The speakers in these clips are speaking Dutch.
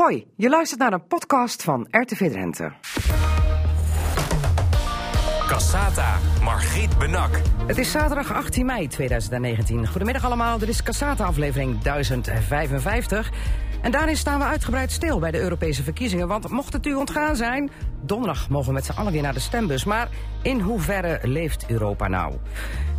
Hoi, je luistert naar een podcast van RTV Drenthe. Cassata, Margriet Benak. Het is zaterdag 18 mei 2019. Goedemiddag allemaal, dit is Cassata aflevering 1055. En daarin staan we uitgebreid stil bij de Europese verkiezingen. Want mocht het u ontgaan zijn, donderdag mogen we met z'n allen weer naar de stembus. Maar in hoeverre leeft Europa nou?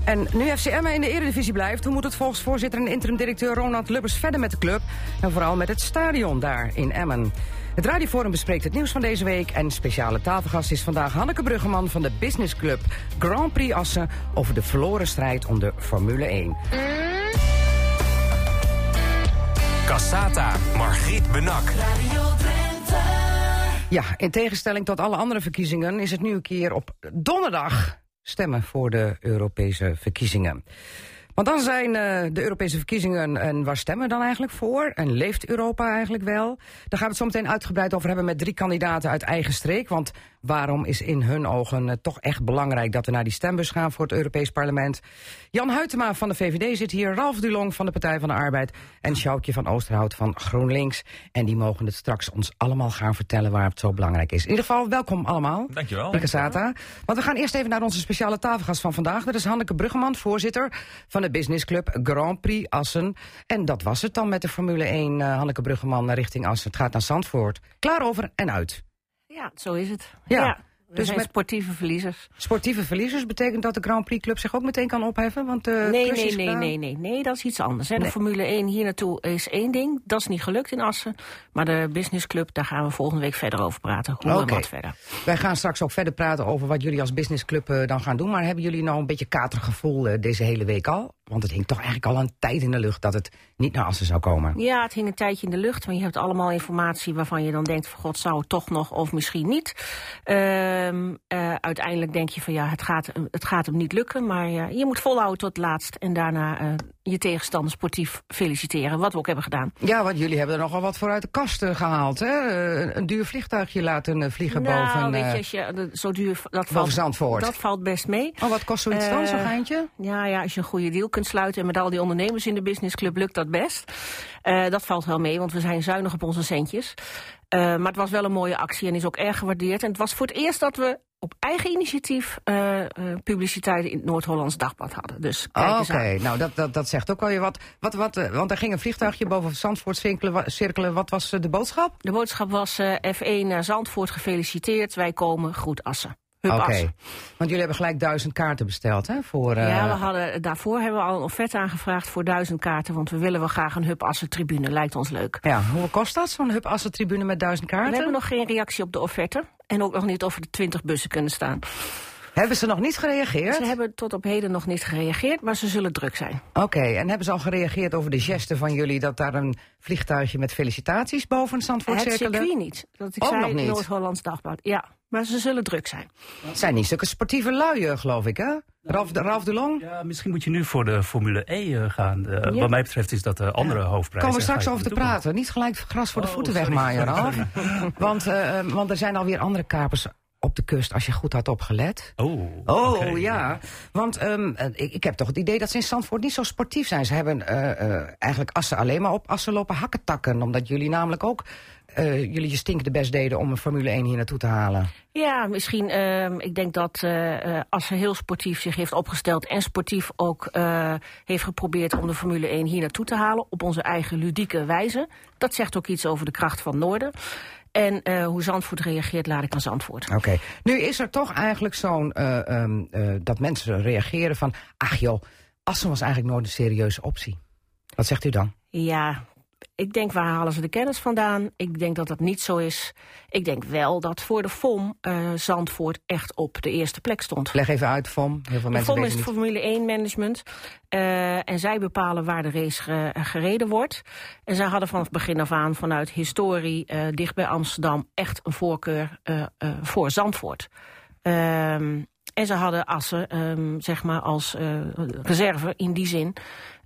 En nu FCM in de Eredivisie blijft, hoe moet het volgens voorzitter en interim-directeur Ronald Lubbers verder met de club? En vooral met het stadion daar in Emmen. Het Radioforum bespreekt het nieuws van deze week. En speciale tafelgast is vandaag Hanneke Bruggeman van de Business Club Grand Prix Assen over de verloren strijd om de Formule 1. Cassata, Margriet Benak. Ja, in tegenstelling tot alle andere verkiezingen is het nu een keer op donderdag stemmen voor de Europese verkiezingen. Want dan zijn uh, de Europese verkiezingen en waar stemmen we dan eigenlijk voor? En leeft Europa eigenlijk wel? Daar gaan we het zo meteen uitgebreid over hebben met drie kandidaten uit eigen streek. Want waarom is in hun ogen uh, toch echt belangrijk dat we naar die stembus gaan voor het Europees Parlement? Jan Huytema van de VVD zit hier, Ralf Dulong van de Partij van de Arbeid en Sjoukje van Oosterhout van GroenLinks. En die mogen het straks ons allemaal gaan vertellen waar het zo belangrijk is. In ieder geval, welkom allemaal. Dankjewel. Want we gaan eerst even naar onze speciale tafelgast van vandaag. Dat is Hanneke Bruggeman, voorzitter van de Business Club Grand Prix Assen. En dat was het dan met de Formule 1, uh, Hanneke Bruggeman richting Assen. Het gaat naar Zandvoort. Klaar over en uit. Ja, zo is het. Ja. Dus met- sportieve verliezers. Sportieve verliezers betekent dat de Grand Prix Club zich ook meteen kan opheffen? Want de nee, nee, nee, nee, nee, nee, dat is iets anders. Hè. De Nee. Formule 1 hier naartoe is één ding. Dat is niet gelukt in Assen. Maar de Business Club, daar gaan we volgende week verder over praten. Hoe en wat verder. Wij gaan straks ook verder praten over wat jullie als businessclub eh, dan gaan doen. Maar hebben jullie nou een beetje katergevoel eh, deze hele week al? Want het hing toch eigenlijk al een tijd in de lucht dat het niet naar Assen zou komen. Ja, het hing een tijdje in de lucht. Want je hebt allemaal informatie waarvan je dan denkt... van god, zou het toch nog of misschien niet. Ehm, eh, uiteindelijk denk je van ja, het gaat, het gaat hem niet lukken. Maar je moet volhouden tot laatst. En daarna eh, je tegenstander sportief feliciteren. Wat we ook hebben gedaan. Ja, want jullie hebben er nogal wat voor uit de kast eh, gehaald. Hè? Eh, een duur vliegtuigje laten eh, vliegen nou, boven, weet eh, je, als je zo duur... Dat valt, Zandvoort. dat valt best mee. Oh, wat kost zoiets dan, zo'n geintje? Ja, ja, als je een goede deal kunt sluiten en met al die ondernemers in de businessclub lukt dat best. Dat valt wel mee, want we zijn zuinig op onze centjes. Eh, maar het was wel een mooie actie en is ook erg gewaardeerd. En het was voor het eerst dat we op eigen initiatief eh, publiciteit in het Noord-Hollands Dagblad hadden. Dus Oh, Oké, nou dat, dat, dat zegt ook wel je wat. wat, wat want er ging een vliegtuigje boven Zandvoort cirkelen. cirkelen. Wat was de boodschap? De boodschap was eh, F1 naar Zandvoort gefeliciteerd. Wij komen goed Assen. Oké, want jullie hebben gelijk duizend kaarten besteld, hè? Voor, eh, Ja, we hadden, daarvoor hebben we al een offerte aangevraagd voor duizend kaarten. Want we willen wel graag een Hub Assen tribune. Lijkt ons leuk. ja, hoe kost dat, zo'n Hub Assen tribune met duizend kaarten? We hebben nog geen reactie op de offerte. En ook nog niet of er de 20 bussen kunnen staan. Hebben ze nog niet gereageerd? Ze hebben tot op heden nog niet gereageerd, maar ze zullen druk zijn. Oké, en hebben ze al gereageerd over de geste van jullie... dat daar een vliegtuigje met felicitaties boven Zandvoort het cirkelde? circuit niet. Dat ik Ook zei, nog niet? Noord-Hollands Dagblad. Ja, maar ze zullen druk zijn. Het zijn niet zulke sportieve luien, geloof ik, hè? Ralf, de, Ralf de Long? Ja, misschien moet je nu voor de Formule E eh, gaan. Eh, Ja. Wat mij betreft is dat de andere hoofdprijs. Komen we Daar straks over te praten. Niet gelijk gras voor de Oh, voeten wegmaaien, Ralf. want, eh, eh, want er zijn alweer andere kapers op de kust, als je goed had opgelet. Oh, Oh ja, want ehm, eh, ik, ik heb toch het idee dat ze in Zandvoort niet zo sportief zijn. Ze hebben eh, eh, eigenlijk Assen alleen maar op Assen lopen hakketakken. Omdat jullie namelijk ook eh, jullie je stinkende best deden om een Formule 1 hier naartoe te halen. Ja, misschien, ehm, ik denk dat eh eh, Assen heel sportief zich heeft opgesteld... en sportief ook eh, heeft geprobeerd om de Formule 1 hier naartoe te halen... op onze eigen ludieke wijze. Dat zegt ook iets over de kracht van Noorden. En eh, hoe Zandvoort reageert, laat ik aan Zandvoort. Oké, nu is er toch eigenlijk zo'n eh, ehm, eh, dat mensen reageren van... ach joh, Assen was eigenlijk nooit een serieuze optie. Wat zegt u dan? Ja, ik denk waar halen ze de kennis vandaan? Ik denk dat dat niet zo is. Ik denk wel dat voor de FOM eh, Zandvoort echt op de eerste plek stond. Leg even uit, FOM. Heel veel De mensen FOM is het. Formule 1 management. eh, en zij bepalen waar de race ge- gereden wordt. En zij hadden vanaf het begin af aan vanuit historie eh, dicht bij Amsterdam echt een voorkeur eh, eh, voor Zandvoort. Ehm, en ze hadden Assen ehm, zeg maar als eh, reserve in die zin.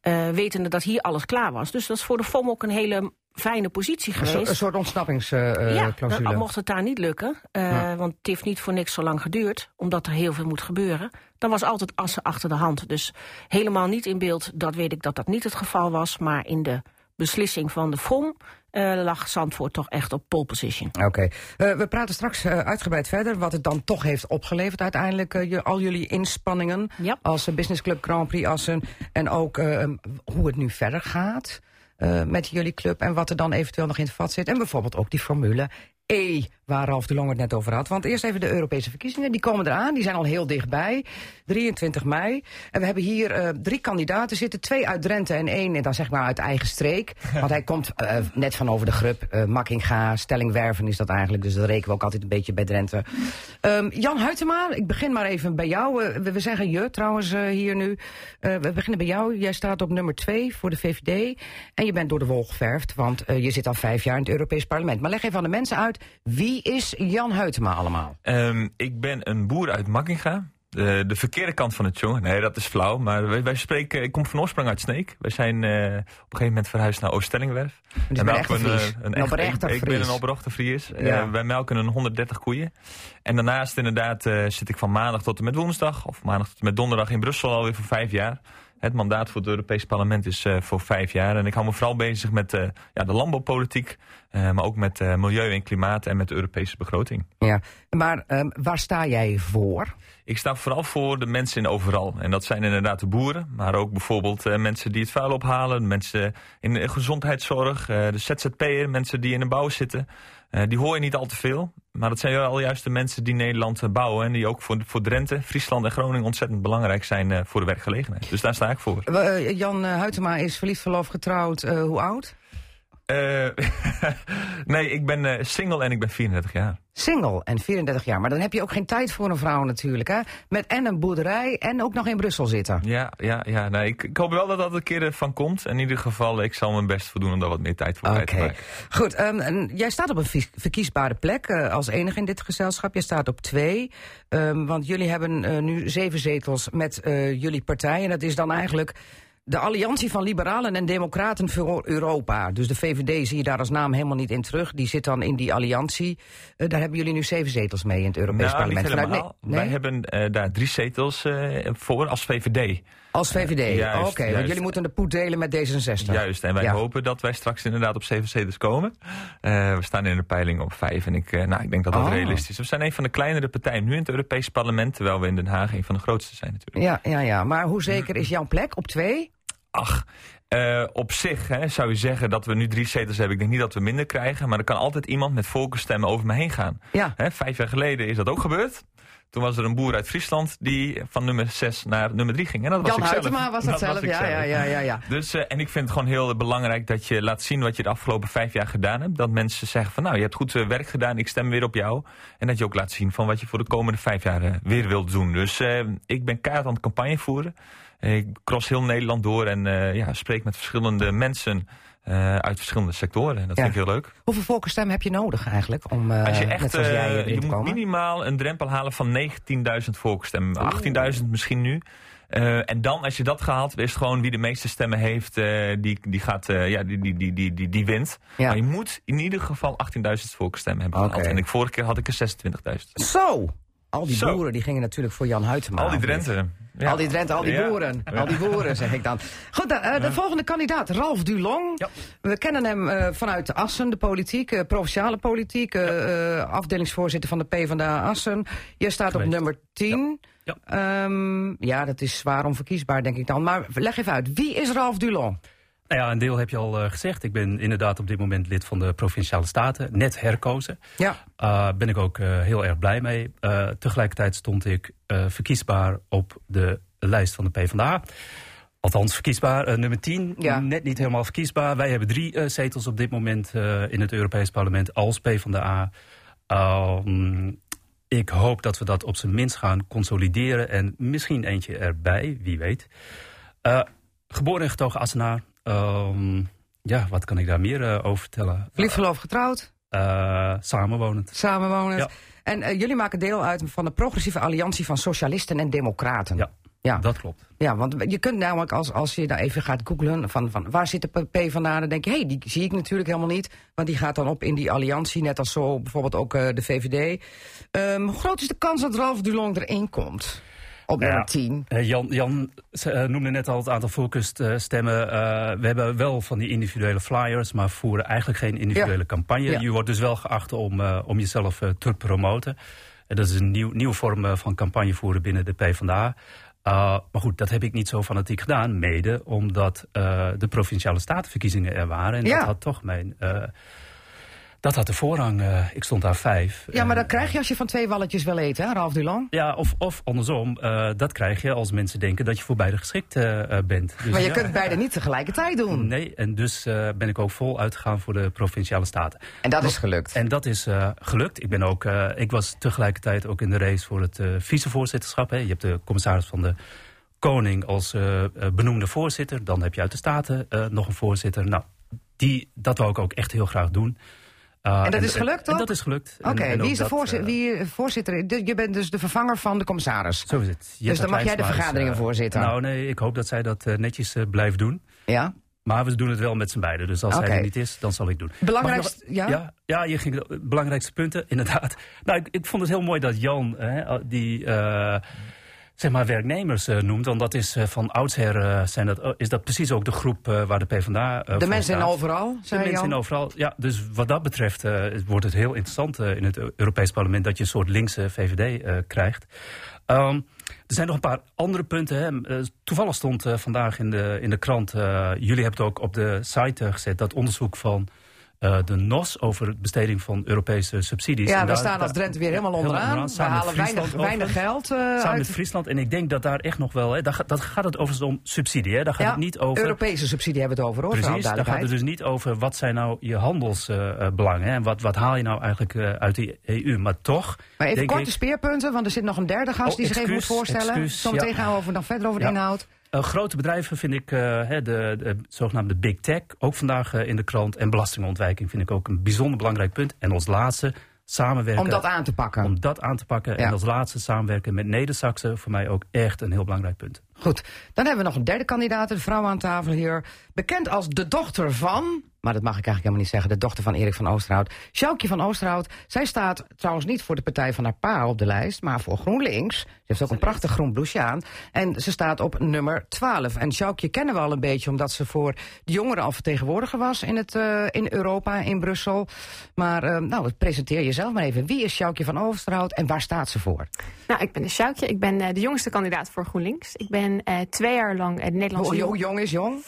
Eh, wetende dat hier alles klaar was. Dus dat is voor de FOM ook een hele fijne positie geweest. een soort ontsnappingsclausule. ja, dan, mocht het daar niet lukken, eh, Ja. want het heeft niet voor niks zo lang geduurd, omdat er heel veel moet gebeuren. Dan was altijd Assen achter de hand. Dus helemaal niet in beeld, dat weet ik dat dat niet het geval was. Maar in de beslissing van de FOM uh, lag Zandvoort toch echt op pole position. Oké. Uh, we praten straks uh, uitgebreid verder wat het dan toch heeft opgeleverd uiteindelijk. Je, al jullie inspanningen ja. als Business Club Grand Prix Assen. En ook hoe het nu verder gaat. met jullie club en wat er dan eventueel nog in het vat zit. En bijvoorbeeld ook die formule E, waar Ralf de Long het net over had. Want eerst even de Europese verkiezingen, die komen eraan. Die zijn al heel dichtbij, 23 mei. En we hebben hier uh, drie kandidaten zitten. Twee uit Drenthe en één dan zeg maar uit eigen streek. Want hij komt uh, net van over de grup. Uh, Makkinga, Stellingwerven is dat eigenlijk. Dus dat rekenen we ook altijd een beetje bij Drenthe. Um, Jan Huytema, ik begin maar even bij jou. We, we, zeggen je trouwens hier nu. we beginnen bij jou. Jij staat op nummer twee voor de VVD. En je bent door de wol geverfd, want je zit al vijf jaar in het Europees Parlement. Maar leg even aan de mensen uit wie is Jan Huytema allemaal? Um, ik ben een boer uit Makkinga. De, de, verkeerde kant van het jongen. Nee, dat is flauw. Maar wij, wij spreken. Ik kom van oorsprong uit Sneek. Wij zijn uh, op een gegeven moment verhuisd naar Oostellingwerf. Dus en melken een, een, een, ik, ik ben een oprechte Fries. Ja. Uh, wij melken een 130 koeien. En daarnaast inderdaad uh, zit ik van maandag tot en met woensdag. Of maandag tot en met donderdag in Brussel alweer voor vijf jaar. Het mandaat voor het Europees Parlement is uh, voor vijf jaar. En ik hou me vooral bezig met uh, ja, de landbouwpolitiek. Uh, maar ook met milieu en klimaat en met de Europese begroting. Ja, maar um, waar sta jij voor? Ik sta vooral voor de mensen in overal. En dat zijn inderdaad de boeren. Maar ook bijvoorbeeld mensen die het vuil ophalen. Mensen in de gezondheidszorg. de ZZP'er. Mensen die in de bouw zitten. Uh, die hoor je niet al te veel. Maar dat zijn wel juist de mensen die Nederland bouwen. En die ook voor, voor Drenthe, Friesland en Groningen ontzettend belangrijk zijn uh, voor de werkgelegenheid. Dus daar sta ik voor. Jan Huytema is verliefd, verloofd, getrouwd. hoe oud? Uh, nee, ik ben uh, single en ik ben 34 jaar. Single en 34 jaar. Maar dan heb je ook geen tijd voor een vrouw natuurlijk, hè? Met en een boerderij en ook nog in Brussel zitten. Ja, ja, ja. Nee, ik, ik hoop wel dat dat een keer van komt. In ieder geval, ik zal mijn best voor doen om daar wat meer tijd voor okay. te maken. Goed, um, jij staat op een verkiesbare plek uh, als enige in dit gezelschap. Je staat op twee. Um, want jullie hebben nu zeven zetels met jullie partij. En dat is dan eigenlijk de Alliantie van Liberalen en Democraten voor Europa. Dus de VVD zie je daar als naam helemaal niet in terug. Die zit dan in die alliantie. Uh, daar hebben jullie nu zeven zetels mee in het Europees nou, Parlement. Nee? Nee? Wij hebben uh, daar drie zetels uh, voor als VVD. Als VVD, oké. Okay, want jullie moeten de poet delen met D66. Juist, en wij ja. hopen dat wij straks inderdaad op zeven zetels komen. we staan in de peiling op vijf en ik, nou, ik denk dat dat oh. realistisch is. We zijn een van de kleinere partijen nu in het Europees Parlement... terwijl we in Den Haag een van de grootste zijn natuurlijk. Ja, ja, ja. maar hoe zeker is jouw plek op twee? Ach, uh, op zich hè, zou je zeggen dat we nu drie zetels hebben. Ik denk niet dat we minder krijgen. Maar er kan altijd iemand met voorkeurstemmen over me heen gaan. Ja. Hè, vijf jaar geleden is dat ook gebeurd. Toen was er een boer uit Friesland die van nummer 6 naar nummer 3 ging. En dat Jan was ik zelf. was dat, zelf, ja, ja, ja, ja, ja. Dus, uh, en ik vind het gewoon heel belangrijk dat je laat zien wat je de afgelopen vijf jaar gedaan hebt. Dat mensen zeggen van nou, je hebt goed uh, werk gedaan, ik stem weer op jou. En dat je ook laat zien van wat je voor de komende vijf jaar uh, weer wilt doen. Dus ik ben kaart aan het campagne voeren. Ik cross heel Nederland door en uh, ja, spreek met verschillende mensen uh, uit verschillende sectoren. En dat ja. vind ik heel leuk. Hoeveel volkenstem heb je nodig eigenlijk? Om, uh, Als je echt, jij je moet minimaal een drempel halen van 19.000 volkenstemmen. 18.000 misschien nu. En dan, als je dat gehaald is het gewoon wie de meeste stemmen heeft, die, die, gaat, ja, die, die, die, die, die, wint. Ja. Maar je moet in ieder geval 18.000 volkenstemmen hebben okay. gehaald. En ik, vorige keer had ik er 26.000. Zo! Al die Zo. boeren die gingen natuurlijk voor Jan Huytema. Al die Drenthe. Ja. Al die Drenthe, al die Ja. boeren. Ja. Al die boeren, zeg ik dan. Goed, de, eh, de volgende kandidaat, Ralf Dulong. Ja. We kennen hem eh, vanuit Assen, de politiek, eh, provinciale politiek. eh, eh, afdelingsvoorzitter van de PvdA Assen. Je staat op nummer 10. Ja. Ehm, ja, dat is zwaar onverkiesbaar, denk ik dan. Maar leg even uit, wie is Ralf Dulong? Nou ja, een deel heb je al eh, gezegd. Ik ben inderdaad op dit moment lid van de Provinciale Staten. Net herkozen. Ja. Uh, ben ik ook uh, heel erg blij mee. Tegelijkertijd stond ik verkiesbaar op de lijst van de PvdA. Althans, verkiesbaar. Nummer 10, Ja. net niet helemaal verkiesbaar. Wij hebben drie zetels op dit moment in het Europees Parlement als PvdA. Um, ik hoop dat we dat op zijn minst gaan consolideren. En misschien eentje erbij, wie weet. Geboren en getogen Assenaar. Um, ja, wat kan ik daar meer uh, over vertellen? Verliefd, verloofd, getrouwd, Uh, samenwonend. samenwonend. Ja. En eh, jullie maken deel uit van de progressieve alliantie van socialisten en democraten. Ja, Ja. dat klopt. Ja, want je kunt namelijk als, als je daar even gaat googlen van, van waar zit de P vandaan, dan denk je, hé, hey, die zie ik natuurlijk helemaal niet. Want die gaat dan op in die alliantie, net als zo bijvoorbeeld ook eh, de VVD. Ehm, hoe groot is de kans dat Ralf Dulong erin komt? Op nummer 10. Eh, Jan, Jan eh, noemde net al het aantal focust-stemmen. we hebben wel van die individuele flyers, maar voeren eigenlijk geen individuele campagne. Je wordt dus wel geacht om, eh, om jezelf eh, te promoten. En dat is een nieuw, nieuwe vorm eh, van campagne voeren binnen de PvdA. Uh, maar goed, dat heb ik niet zo fanatiek gedaan. Mede omdat eh, de provinciale statenverkiezingen er waren. En Ja. dat had toch mijn... eh, dat had de voorrang. eh, ik stond daar vijf. Ja, maar En, dat krijg je als je van twee walletjes wil eten, hè, Ralf Dulan. ja, of, of andersom, eh, dat krijg je als mensen denken dat je voor beide geschikt eh, eh, bent. Dus Maar je ja, kunt beide niet tegelijkertijd doen. Nee, en dus eh, ben ik ook vol uitgegaan voor de provinciale staten. En dat is gelukt. En dat is eh, gelukt. Ik, ben ook, eh, ik was tegelijkertijd ook in de race voor het eh, vicevoorzitterschap. Hè. Je hebt de commissaris van de Koning als eh, eh, benoemde voorzitter. Dan heb je uit de Staten eh, nog een voorzitter. Nou, die, dat wou ik ook echt heel graag doen. Uh, En dat is gelukt, toch? dat is gelukt. Oké, wie is de dat, eh, wie, eh, voorzitter? De- Je bent dus de vervanger van de commissaris. Zo is het. Jette dan mag jij de is, vergaderingen eh, voorzitten. Nou nee, ik hoop dat zij dat netjes blijft doen. Ja? Maar we doen het wel met z'n beiden. Dus als Oké. hij er niet is, dan zal ik doen. Belangrijkst, Mag ik ja? ja? Ja, je ging belangrijkste punten, inderdaad. Nou, ik, ik vond het heel mooi dat Jan hè, die zeg maar werknemers eh, noemt. Want dat is eh, van oudsher eh, zijn dat, is dat precies ook de groep waar de PvdA De mensen in overal, de mensen in overal. Ja, dus wat dat betreft wordt het heel interessant in het Europees Parlement dat je een soort linkse VVD krijgt. Um, er zijn nog een paar andere punten. Hè. Toevallig stond vandaag in de, in de krant, jullie hebben het ook op de site gezet, dat onderzoek van uh, de NOS over de besteding van Europese subsidies. Ja, En we daar- staan als Drenthe weer helemaal onderaan. onderaan, we halen weinig, geld uh, Samen uit met Friesland. En ik denk dat daar echt nog wel... Hè, daar, dat gaat het overigens om subsidie. Hè. Daar gaat ja, het niet over... Europese subsidie hebben we het over, hoor. Precies, daar gaat het dus niet over wat zijn nou je handelsbelangen. en wat, wat haal je nou eigenlijk eh, uit de EU. Maar toch, Maar even korte ik, speerpunten, want er zit nog een derde gast Oh, die zich even moet voorstellen. excuus, Zometeen ja. gaan we over, nog verder over de Ja. inhoud. Eh, grote bedrijven vind ik, eh, de, de zogenaamde big tech, ook vandaag eh, in de krant. En belastingontwijking vind ik ook een bijzonder belangrijk punt. En als laatste, samenwerken. Om dat aan te pakken. om dat aan te pakken. Ja. En als laatste samenwerken met Neder-Saxen. Voor mij ook echt een heel belangrijk punt. Goed, dan hebben we nog een derde kandidaat, de vrouw aan tafel hier. Bekend als de dochter van, maar dat mag ik eigenlijk helemaal niet zeggen... de dochter van Erik van Oosterhout. Sjoukje van Oosterhout. Zij staat trouwens niet voor de partij van haar pa op de lijst... maar voor GroenLinks. Ze heeft ook een prachtig groen blouseje aan. En ze staat op nummer 12. En Sjoukje kennen we al een beetje... omdat ze voor de jongeren al vertegenwoordiger was in, het, eh, in Europa, in Brussel. Maar eh, nou, presenteer jezelf maar even. Wie is Sjoukje van Oosterhout en waar staat ze voor? Nou, ik ben de Sjoukje. Ik ben eh, de jongste kandidaat voor GroenLinks. Ik ben twee jaar lang de Nederlandse Hoe, jong is jong?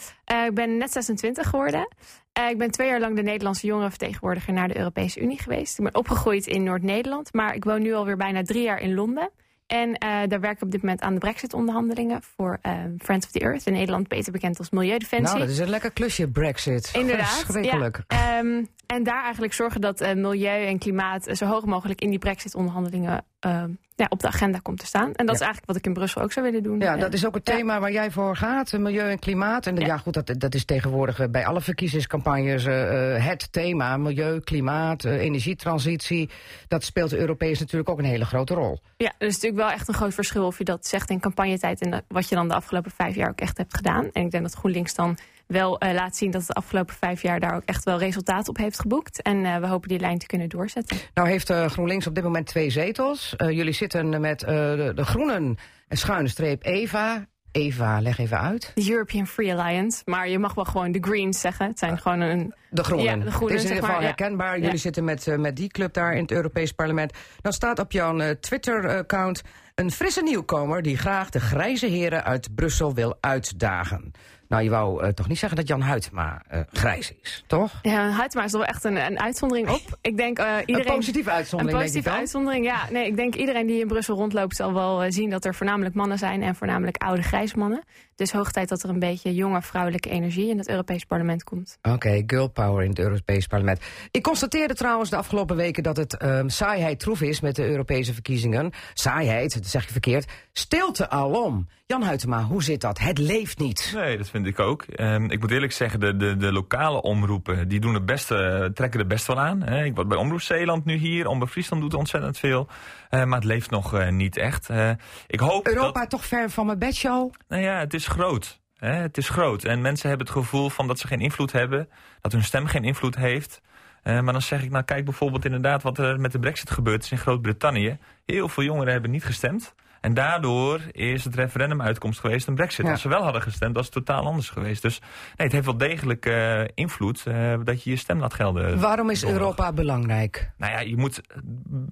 Ik ben net 26 geworden. Eh, ik ben twee jaar lang de Nederlandse jongerenvertegenwoordiger naar de Europese Unie geweest. Ik ben opgegroeid in Noord-Nederland, maar ik woon nu alweer bijna drie jaar in Londen. En eh, daar werk ik op dit moment aan de Brexit-onderhandelingen voor eh, Friends of the Earth. In Nederland beter bekend als Milieudefensie. Nou, dat is een lekker klusje, Brexit. Inderdaad. Verschrikkelijk. Ja, Ehm, en daar eigenlijk zorgen dat milieu en klimaat zo hoog mogelijk in die Brexit-onderhandelingen ehm, ja, op de agenda komt te staan. En dat is eigenlijk wat ik in Brussel ook zou willen doen. Ja, Eh, dat is ook het ja. thema waar jij voor gaat, eh, milieu en klimaat. En ja, Ja. goed, dat, dat is tegenwoordig eh, bij alle verkiezingscampagnes eh, eh, het thema. Milieu, klimaat, eh, energietransitie. Dat speelt de Europees natuurlijk ook een hele grote rol. Ja, er is natuurlijk wel echt een groot verschil of je dat zegt in campagnetijd en wat je dan de afgelopen vijf jaar ook echt hebt gedaan. En ik denk dat GroenLinks dan wel eh, laat zien dat het de afgelopen vijf jaar daar ook echt wel resultaat op heeft geboekt. En eh, we hopen die lijn te kunnen doorzetten. Nou heeft eh, GroenLinks op dit moment twee zetels. Jullie zitten met de, de groenen en schuine streep Eva. Eva, leg even uit. De European Free Alliance. Maar je mag wel gewoon de Greens zeggen. Het zijn gewoon een. De Groenen. Ja, de Groenen, Het is in ieder geval maar, ja. herkenbaar. Jullie Ja. zitten met, met die club daar in het Europees Parlement. Dan staat op jouw Twitter-account een frisse nieuwkomer... die graag de grijze heren uit Brussel wil uitdagen. Nou, je wou eh, toch niet zeggen dat Jan Huytema eh, grijs is, toch? Ja, Huytema is er wel echt een, een uitzondering op. Ik denk eh, iedereen. Een positieve Een uitzondering, denk ik positieve uitzondering, ja. Nee, ik denk iedereen die in Brussel rondloopt zal wel zien dat er voornamelijk mannen zijn en voornamelijk oude grijze mannen. Dus hoog tijd dat er een beetje jonge vrouwelijke energie in het Europees Parlement komt. Oké, girl power in het Europees Parlement. Ik constateerde trouwens de afgelopen weken dat het ehm, saaiheid troef is met de Europese verkiezingen. Saaiheid, dat zeg je verkeerd. Stilte alom. Jan Huytema, hoe zit dat? Het leeft niet. Nee, dat vind ik ook. Ehm, ik moet eerlijk zeggen, de, de, de lokale omroepen die doen het beste, trekken er best wel aan. Hè. Ik word bij Omroep Zeeland nu hier, Omroep Friesland doet ontzettend veel. Eh, maar het leeft nog eh, niet echt. Eh, ik hoop Europa dat... toch ver van mijn bedshow? Nou ja, het is groot. Hè. Het is groot. En mensen hebben het gevoel van dat ze geen invloed hebben. Dat hun stem geen invloed heeft. Maar dan zeg ik, nou kijk bijvoorbeeld inderdaad wat er met de brexit gebeurd is in Groot-Brittannië. Heel veel jongeren hebben niet gestemd. En daardoor is het referendumuitkomst geweest een brexit. Ja. Als ze wel hadden gestemd, was het totaal anders geweest. Dus nee, het heeft wel degelijk eh, invloed eh, dat je je stem laat gelden. Waarom is donderdag. Europa belangrijk? Nou ja, je moet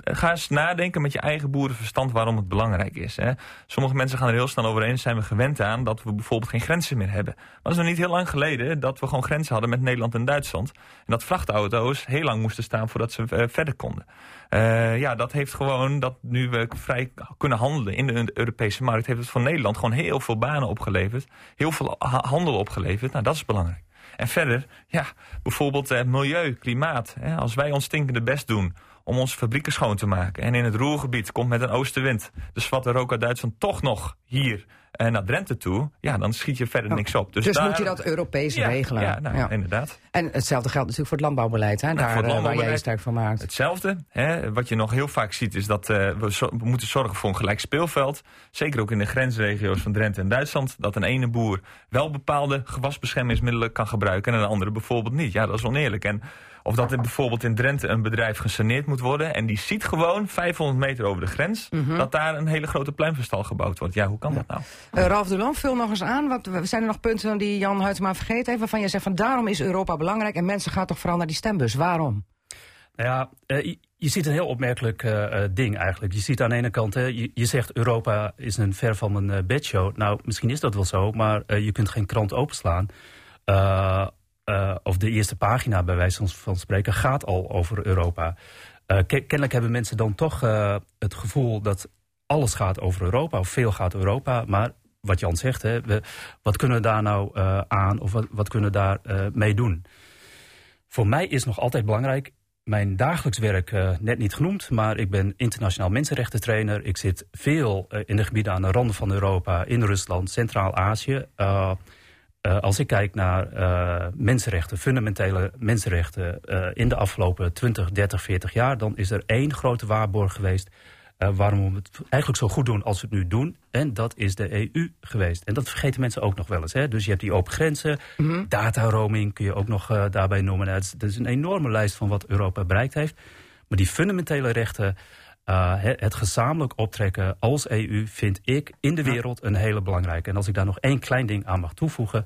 ga eens nadenken met je eigen boerenverstand waarom het belangrijk is. Hè. Sommige mensen gaan er heel snel over eens, zijn we gewend aan dat we bijvoorbeeld geen grenzen meer hebben. Maar dat is nog niet heel lang geleden dat we gewoon grenzen hadden met Nederland en Duitsland. En dat vrachtauto's heel lang moesten staan voordat ze eh, verder konden. Eh, ja, dat heeft gewoon, dat nu we vrij kunnen handelen in de Europese markt, heeft het voor Nederland gewoon heel veel banen opgeleverd. Heel veel ha- handel opgeleverd. Nou, dat is belangrijk. En verder, ja, bijvoorbeeld eh, milieu, klimaat. Hè, als wij ons stinkende best doen om onze fabrieken schoon te maken. En in het Roergebied komt met een oostenwind de zwarte rook uit Duitsland toch nog hier eh, naar Drenthe toe. Ja, dan schiet je verder niks op. Dus, Dus, daar- moet je dat Europees ja, regelen. Ja, nou, Ja. inderdaad. En hetzelfde geldt natuurlijk voor het landbouwbeleid, hè? Daar, voor het eh, waar jij sterk van maakt. Hetzelfde. Hè, wat je nog heel vaak ziet is dat eh, we, zo- we moeten zorgen voor een gelijk speelveld. Zeker ook in de grensregio's van Drenthe en Duitsland. Dat een ene boer wel bepaalde gewasbeschermingsmiddelen kan gebruiken en een andere bijvoorbeeld niet. Ja, dat is oneerlijk. En of dat er bijvoorbeeld in Drenthe een bedrijf gesaneerd moet worden. En die ziet gewoon 500 meter over de grens Mhm. dat daar een hele grote pluimverstal gebouwd wordt. Ja, hoe kan dat nou? Eh, Ralf de Loon, vul nog eens aan. Wat, zijn er nog punten die Jan Huytema vergeten heeft... waarvan je zegt van daarom is Europa belangrijk... en mensen gaan toch vooral naar die stembus. Waarom? Nou ja, eh, je, ziet een heel opmerkelijk eh, ding eigenlijk. Je ziet aan de ene kant, hè, je, je zegt Europa is een ver van een bedshow. Nou, misschien is dat wel zo, maar eh, je kunt geen krant openslaan. Eh, of de eerste pagina, bij wijze van spreken, gaat al over Europa. Eh, ke- kennelijk hebben mensen dan toch eh, het gevoel dat alles gaat over Europa, of veel gaat Europa. Maar wat Jan zegt, hè, we, wat kunnen we daar nou aan, of wat, wat kunnen we daar mee doen? Voor mij is nog altijd belangrijk, mijn dagelijks werk net niet genoemd, maar ik ben internationaal mensenrechtentrainer. Ik zit veel in de gebieden aan de randen van Europa, in Rusland, Centraal-Azië. Eh, als ik kijk naar eh, mensenrechten, fundamentele mensenrechten eh, in de afgelopen 20, 30, 40 jaar, dan is er één grote waarborg geweest waarom we het eigenlijk zo goed doen als we het nu doen. En dat is de EU geweest. En dat vergeten mensen ook nog wel eens. Hè? Dus je hebt die open grenzen, data roaming kun je ook nog daarbij noemen. Het is, het is een enorme lijst van wat Europa bereikt heeft. Maar die fundamentele rechten, eh, het, gezamenlijk optrekken als EU, vind ik in de wereld een hele belangrijke. En als ik daar nog één klein ding aan mag toevoegen.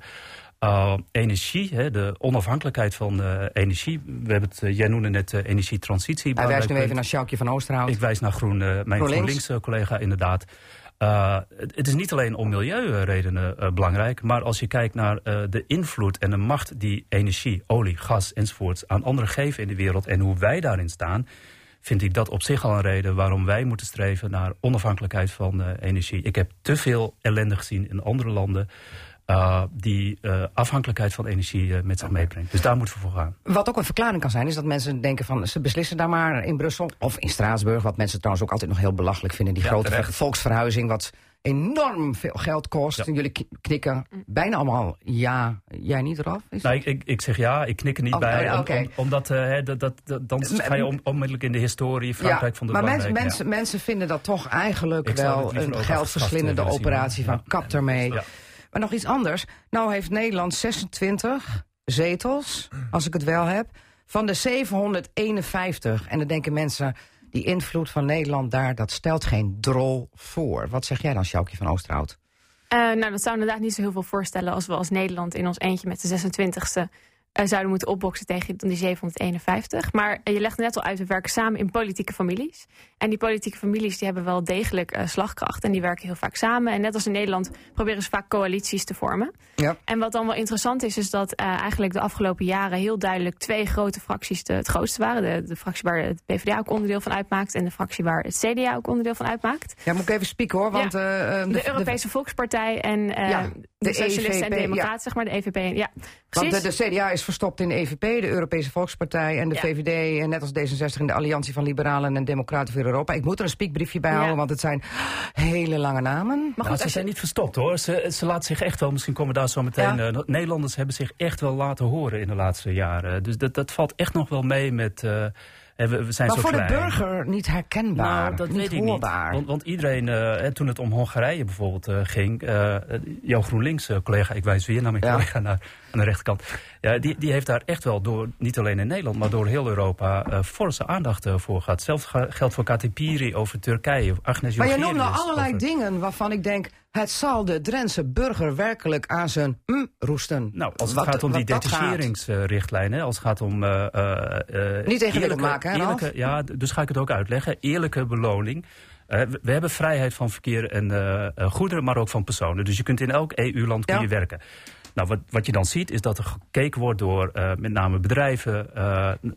Uh, energie, hè, de onafhankelijkheid van uh, energie. We hebben het, jij noemde net energietransitie. Hij wijst nu even naar Sjoukje van Oosterhout. Ik wijs naar Groen, mijn GroenLinks. GroenLinks-collega inderdaad. Uh, het, het is niet alleen om milieuredenen uh, belangrijk, maar als je kijkt naar uh, de invloed en de macht die energie, olie, gas enzovoorts aan anderen geven in de wereld en hoe wij daarin staan, vind ik dat op zich al een reden waarom wij moeten streven naar onafhankelijkheid van energie. Ik heb te veel ellende gezien in andere landen. Uh, die uh, afhankelijkheid van energie uh, met zich meebrengt. Dus daar moeten we voor gaan. Wat ook een verklaring kan zijn, is dat mensen denken van ze beslissen daar maar in Brussel of in Straatsburg. Wat mensen trouwens ook altijd nog heel belachelijk vinden. Die Ja, grote terecht. volksverhuizing, wat enorm veel geld kost. Ja. En jullie knikken bijna allemaal ja. Jij niet eraf? Is Nou, ik, ik, ik zeg ja, ik knik er niet Oh, bij. oh, om- omdat eh, dat, dat, dat- dan ga je on- onmiddellijk in de historie. Frankrijk vond het maar mensen, mensen, mensen vinden dat toch eigenlijk Ik wel een geldverslindende eh, operatie van kap ermee. Maar nog iets anders. Nou heeft Nederland 26 zetels, als ik het wel heb, van de 751. En dan denken mensen, die invloed van Nederland daar, dat stelt geen drol voor. Wat zeg jij dan, Sjoukje van Oosterhout? Eh, nou, dat zou inderdaad niet zo heel veel voorstellen als we als Nederland in ons eentje met de 26e eh, zouden moeten opboksen tegen die 751. Maar eh, je legt net al uit, we werken samen in politieke families. En die politieke families die hebben wel degelijk eh, slagkracht en die werken heel vaak samen. En net als in Nederland proberen ze vaak coalities te vormen. Ja. En wat dan wel interessant is, is dat eh, eigenlijk de afgelopen jaren heel duidelijk twee grote fracties de, het grootste waren. De, de fractie waar het PvdA ook onderdeel van uitmaakt en de fractie waar het CDA ook onderdeel van uitmaakt. Ja, moet ik even spieken hoor, want... eh, eh, De, Europese Volkspartij en eh, Ja, de, Socialisten en EVP, Democraten, zeg maar, de EVP. Ja, Want precies. de, de CDA is verstopt in de EVP, de Europese Volkspartij en de Ja. VVD, en net als D66 in de Alliantie van Liberalen en Democraten voor Europa. Ik moet er een spiekbriefje bij Ja. houden, want het zijn hele lange namen. Maar Nou, ze zijn niet verstopt hoor. Ze, ze laten zich echt wel, misschien komen we daar zo meteen. Ja. eh, Nederlanders hebben zich echt wel laten horen in de laatste jaren. Dus dat, dat valt echt nog wel mee met. eh, we, we zijn maar zo voor klein. de burger niet herkenbaar, Nou, dat niet weet ik hoorbaar. niet. Want, want iedereen, eh, hè, toen het om Hongarije bijvoorbeeld eh, ging... eh, jouw GroenLinks-collega, ik wijs weer naar mijn Ja. collega naar, aan de rechterkant... Ja, die, die heeft daar echt wel door, niet alleen in Nederland... maar door heel Europa eh forse aandacht voor gehad. Zelfs geldt voor Kati Piri over Turkije, Agnes Maar je noemt nou allerlei over- dingen waarvan ik denk... het zal de Drentse burger werkelijk aan zijn hm roesten. Nou, als het Wat- gaat om die wat dat gaat. detacheringsrichtlijn, hè, als het gaat om... eh, eh, eh, Niet ingewikkeld maken, hè, eerlijke, Ja, dus ga ik het ook uitleggen. Eerlijke beloning. Eh, we, hebben vrijheid van verkeer en goederen, maar ook van personen. Dus je kunt in elk EU-land kun Ja. je werken. Nou, wat, wat je dan ziet is dat er gekeken wordt door eh, met name bedrijven...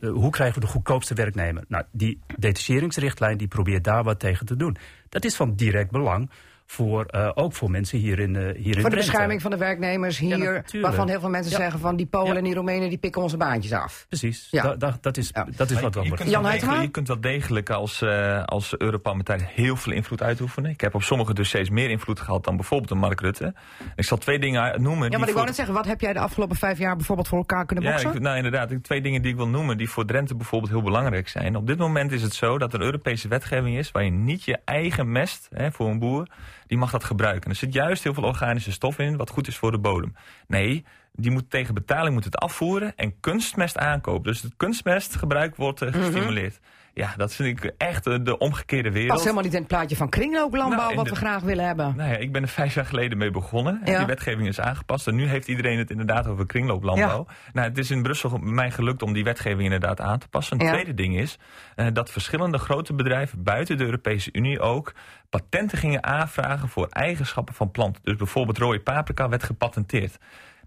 hoe krijgen we de goedkoopste werknemer? Nou, die detacheringsrichtlijn die probeert daar wat tegen te doen. Dat is van direct belang, voor, eh, ook voor mensen hier in, eh hier in Voor de bescherming van de werknemers hier... waarvan heel veel mensen Ja. zeggen van die Polen Ja. en die Roemenen... die pikken onze baantjes af. Precies, Ja. Da- da- dat is, Ja. dat is Maar wat je, we je, moeten kunt Jan wel Huytema? degelijk, je kunt wel degelijk als, eh als Europarlementariër heel veel invloed uitoefenen. Ik heb op sommige dossiers meer invloed gehad dan bijvoorbeeld een Mark Rutte. Ik zal twee dingen noemen. Ja, maar ik voor- wou net zeggen, wat heb jij de afgelopen vijf jaar bijvoorbeeld voor elkaar kunnen Ja, boksen? ik, nou inderdaad. Ik- Twee dingen die ik wil noemen die voor Drenthe bijvoorbeeld heel belangrijk zijn. Op dit moment is het zo dat er Europese wetgeving is waar je niet je eigen mest hè, voor een boer, die mag dat gebruiken. Er zit juist heel veel organische stof in wat goed is voor de bodem. Nee, die moet tegen betaling moet het afvoeren en kunstmest aankopen. Dus het kunstmestgebruik wordt eh, gestimuleerd. Ja, dat vind ik echt eh, de omgekeerde wereld. Past helemaal niet in het plaatje van kringlooplandbouw... Nou, wat we graag willen hebben. Nou ja, ik ben er vijf jaar geleden mee begonnen. En Ja. Die wetgeving is aangepast. En nu heeft iedereen het inderdaad over kringlooplandbouw. Nou, het is in Brussel mij gelukt om die wetgeving inderdaad aan te passen. Een Ja. tweede ding is eh, dat verschillende grote bedrijven buiten de Europese Unie ook patenten gingen aanvragen voor eigenschappen van planten. Dus bijvoorbeeld rode paprika werd gepatenteerd.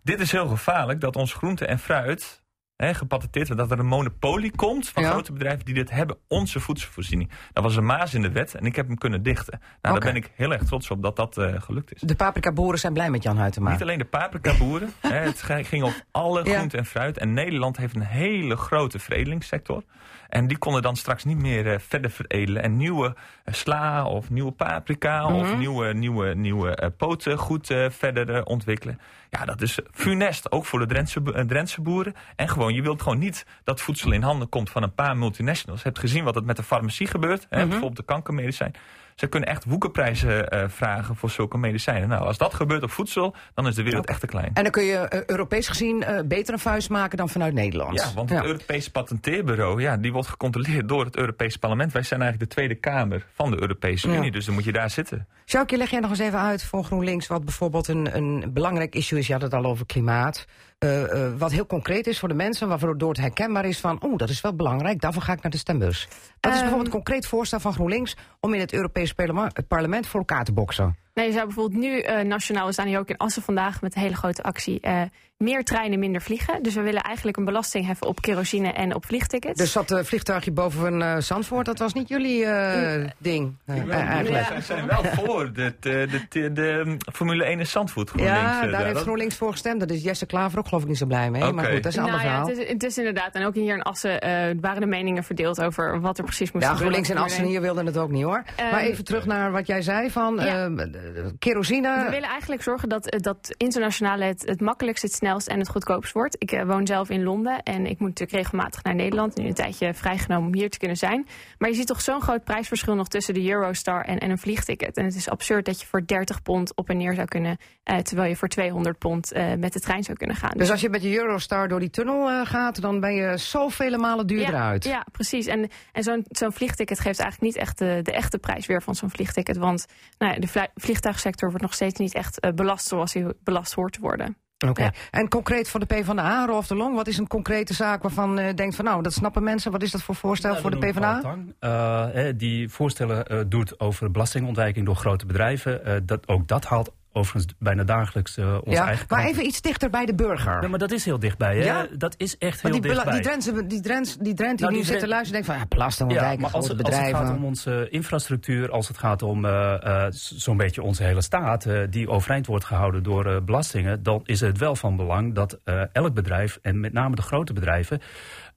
Dit is heel gevaarlijk dat ons groente en fruit hè, gepatenteerd wordt. Dat er een monopolie komt van Ja. grote bedrijven die dit hebben. Onze voedselvoorziening. Dat was een maas in de wet en ik heb hem kunnen dichten. Nou, daar ben ik heel erg trots op dat dat eh, gelukt is. De paprika-boeren zijn blij met Jan Huytema. Niet alleen de paprika-boeren. hè, het ging op alle Ja. groente en fruit. En Nederland heeft een hele grote veredelingssector. En die konden dan straks niet meer eh, verder veredelen. En nieuwe eh, sla of nieuwe paprika of Mhm. nieuwe, nieuwe, nieuwe eh, poten goed verder ontwikkelen. Ja, dat is funest. Ook voor de Drentse, Drentse boeren. En gewoon, je wilt gewoon niet dat voedsel in handen komt van een paar multinationals. Je hebt gezien wat het met de farmacie gebeurt. Hè, Mhm. Bijvoorbeeld de kankermedicijn. Ze kunnen echt woekerprijzen eh, vragen voor zulke medicijnen. Nou, als dat gebeurt op voedsel, dan is de wereld echt te klein. En dan kun je eh, Europees gezien eh, beter een vuist maken dan vanuit Nederland. Ja, want het Europese patenteerbureau, ja, die wordt gecontroleerd door het Europese parlement. Wij zijn eigenlijk de Tweede Kamer van de Europese Ja. Unie, dus dan moet je daar zitten. Sjoukje, leg jij nog eens even uit voor GroenLinks... wat bijvoorbeeld een, een belangrijk issue is. Je had het al over klimaat. Eh, eh, wat heel concreet is voor de mensen... waardoor het herkenbaar is van... oeh, dat is wel belangrijk, daarvoor ga ik naar de stembus. Wat is Ehm. bijvoorbeeld een concreet voorstel van GroenLinks... om in het het parlement voor elkaar te boksen? Nou, je zou bijvoorbeeld nu eh, nationaal, we staan hier ook in Assen vandaag met een hele grote actie, eh, meer treinen, minder vliegen. Dus we willen eigenlijk een belasting heffen op kerosine en op vliegtickets. Dus dat eh, vliegtuigje boven eh, Zandvoort... dat was niet jullie eh, ding, eigenlijk. Wij zijn wel voor de, de, de, de, de Formule 1 in Zandvoort. GroenLinks, Ja, daar heeft dat- GroenLinks voor gestemd. Daar is Jesse Klaver ook geloof ik niet zo blij mee. Maar Oké. goed, dat is een ander nou ja, verhaal. het is, het is inderdaad. En ook hier in Assen eh, waren de meningen verdeeld over wat er precies moest Ja, gebeuren. GroenLinks en Assen hier wilden het ook niet hoor. Ehm, maar even terug naar wat jij zei van Ja. De- de- kerosine. We willen eigenlijk zorgen dat, eh, dat internationaal het, het makkelijkst, het snelst en het goedkoopst wordt. Ik eh, woon zelf in Londen en ik moet natuurlijk regelmatig naar Nederland. Nu een tijdje vrijgenomen om hier te kunnen zijn. Maar je ziet toch zo'n groot prijsverschil nog tussen de Eurostar en, en een vliegticket. En het is absurd dat je voor 30 pond op en neer zou kunnen, eh, terwijl je voor 200 pond eh, met de trein zou kunnen gaan. Dus als je met je Eurostar door die tunnel eh, gaat, dan ben je zoveel malen duurder ja, uit. Ja, precies. En, en zo'n zo'n vliegticket geeft eigenlijk niet echt de, de echte prijs weer van zo'n vliegticket. Want nou, ja, de vli- vliegtuigsector wordt nog steeds niet echt eh, belast zoals hij belast hoort te worden. Oké. Ja. En concreet voor de PvdA, Rolf de Long, wat is een concrete zaak waarvan je denkt van nou, dat snappen mensen. Wat is dat voor voorstel Nou, voor de PvdA? Tang. Eh, hè, die voorstellen eh, doet over belastingontwijking door grote bedrijven. Eh, dat, ook dat haalt overigens bijna dagelijks eh Ja, eigen maar even iets dichter bij de burger. Nee, maar dat is heel dichtbij. Hè? Ja? Dat is echt heel die, dichtbij. die Drentse, die Drents, die die Nou, nu zit te luisteren, denkt van ja, belastingontwijking, maar als het, als het bedrijven. gaat om onze infrastructuur, als het gaat om eh, eh, zo'n beetje onze hele staat, die overeind wordt gehouden door belastingen, dan is het wel van belang dat elk bedrijf, en met name de grote bedrijven,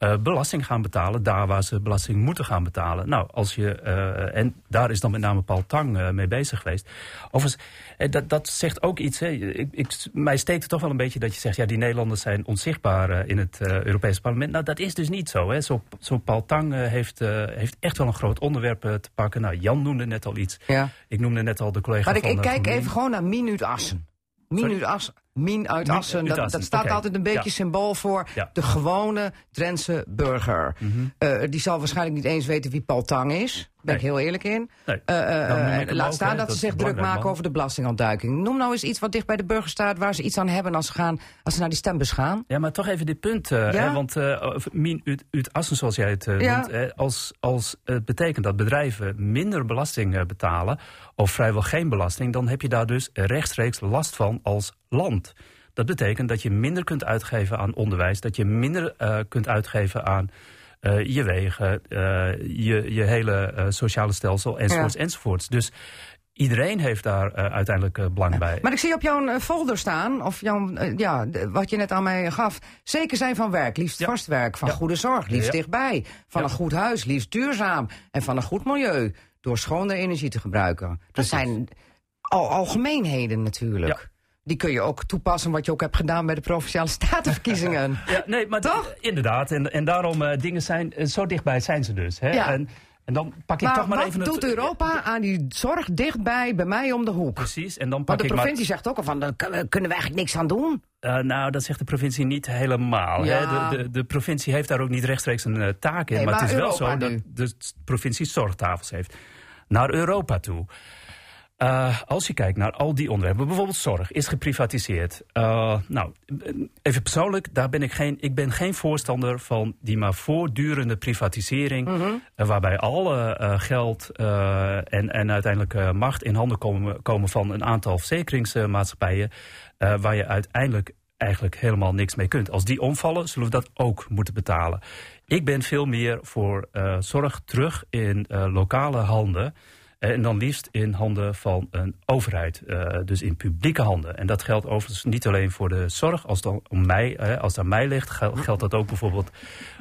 eh, belasting gaan betalen daar waar ze belasting moeten gaan betalen. Nou, als je, eh, en daar is dan met name Paul Tang eh, mee bezig geweest. Overigens, dat, dat zegt ook iets. Hè. Ik, ik, mij steekt het toch wel een beetje dat je zegt, ja, die Nederlanders zijn onzichtbaar in het Europese parlement. Nou, dat is dus niet zo. Hè. Zo, zo Paul Tang heeft, heeft echt wel een groot onderwerp te pakken. Nou, Jan noemde net al iets. Ja. Ik noemde net al de collega Maar ik, van... ik eh, kijk even gewoon naar Minuut Min uit Min Assen. uit Dat, Assen, dat staat oké. altijd een beetje Ja. symbool voor Ja. Mhm. de gewone Drentse burger. Eh, die zal waarschijnlijk niet eens weten wie Paul Tang is. Daar ben ik heel eerlijk in. Nee. Eh, eh, ik eh, laat staan dat, Dat ze zich druk maken man. over de belastingontduiking. Noem nou eens iets wat dicht bij de burger staat... waar ze iets aan hebben als ze, gaan, als ze naar die stembus gaan. Ja, maar toch even dit punt. Ja? hè, want min uit, uit Assen, zoals jij het Ja. noemt... hè, als, als het betekent dat bedrijven minder belasting betalen... of vrijwel geen belasting... dan heb je daar dus rechtstreeks last van als land. Dat betekent dat je minder kunt uitgeven aan onderwijs... dat je minder kunt uitgeven aan eh, je wegen... eh, je, je hele eh, sociale stelsel, enzovoorts, Ja. enzovoorts. Dus iedereen heeft daar uiteindelijk belang bij. Maar ik zie op jouw eh, folder staan, of jouw, ja, wat je net aan mij gaf. Zeker zijn van werk, liefst Ja. vast werk. Van Ja. goede zorg, liefst dichtbij. Van een goed huis, liefst duurzaam. En van een goed milieu, door schone energie te gebruiken. Dat zijn al algemeenheden natuurlijk. Die kun je ook toepassen wat je ook hebt gedaan bij de Provinciale Statenverkiezingen. Ja, nee, maar Toch? inderdaad. En, en daarom, eh, dingen zijn, eh, zo dichtbij zijn ze dus. Hè? Ja. En, en dan pak ik maar toch maar wat even doet het... Europa aan die zorg dichtbij, bij mij om de hoek? Precies, en dan pak Want de provincie maar... zegt ook al van, daar kunnen we- eigenlijk niks aan doen. Eh, nou, dat zegt de provincie niet helemaal. Ja. Hè? De, de, de provincie heeft daar ook niet rechtstreeks een eh, taak in. Nee, maar, maar het is wel zo nu. dat de provincie zorgtafels heeft. Naar Europa toe. Eh, als je kijkt naar al die onderwerpen, bijvoorbeeld zorg, is geprivatiseerd. Eh, nou, even persoonlijk, daar ben ik geen, ik ben geen voorstander van die maar voortdurende privatisering, eh, waarbij alle geld en, en uiteindelijk macht in handen komen, komen van een aantal verzekeringsmaatschappijen, waar je uiteindelijk eigenlijk helemaal niks mee kunt. Als die omvallen, zullen we dat ook moeten betalen. Ik ben veel meer voor zorg terug in lokale handen. Eh, En dan liefst in handen van een overheid, eh, dus in publieke handen. En dat geldt overigens niet alleen voor de zorg. Als, dan om mij, eh, als het aan mij ligt, gel- geldt dat ook bijvoorbeeld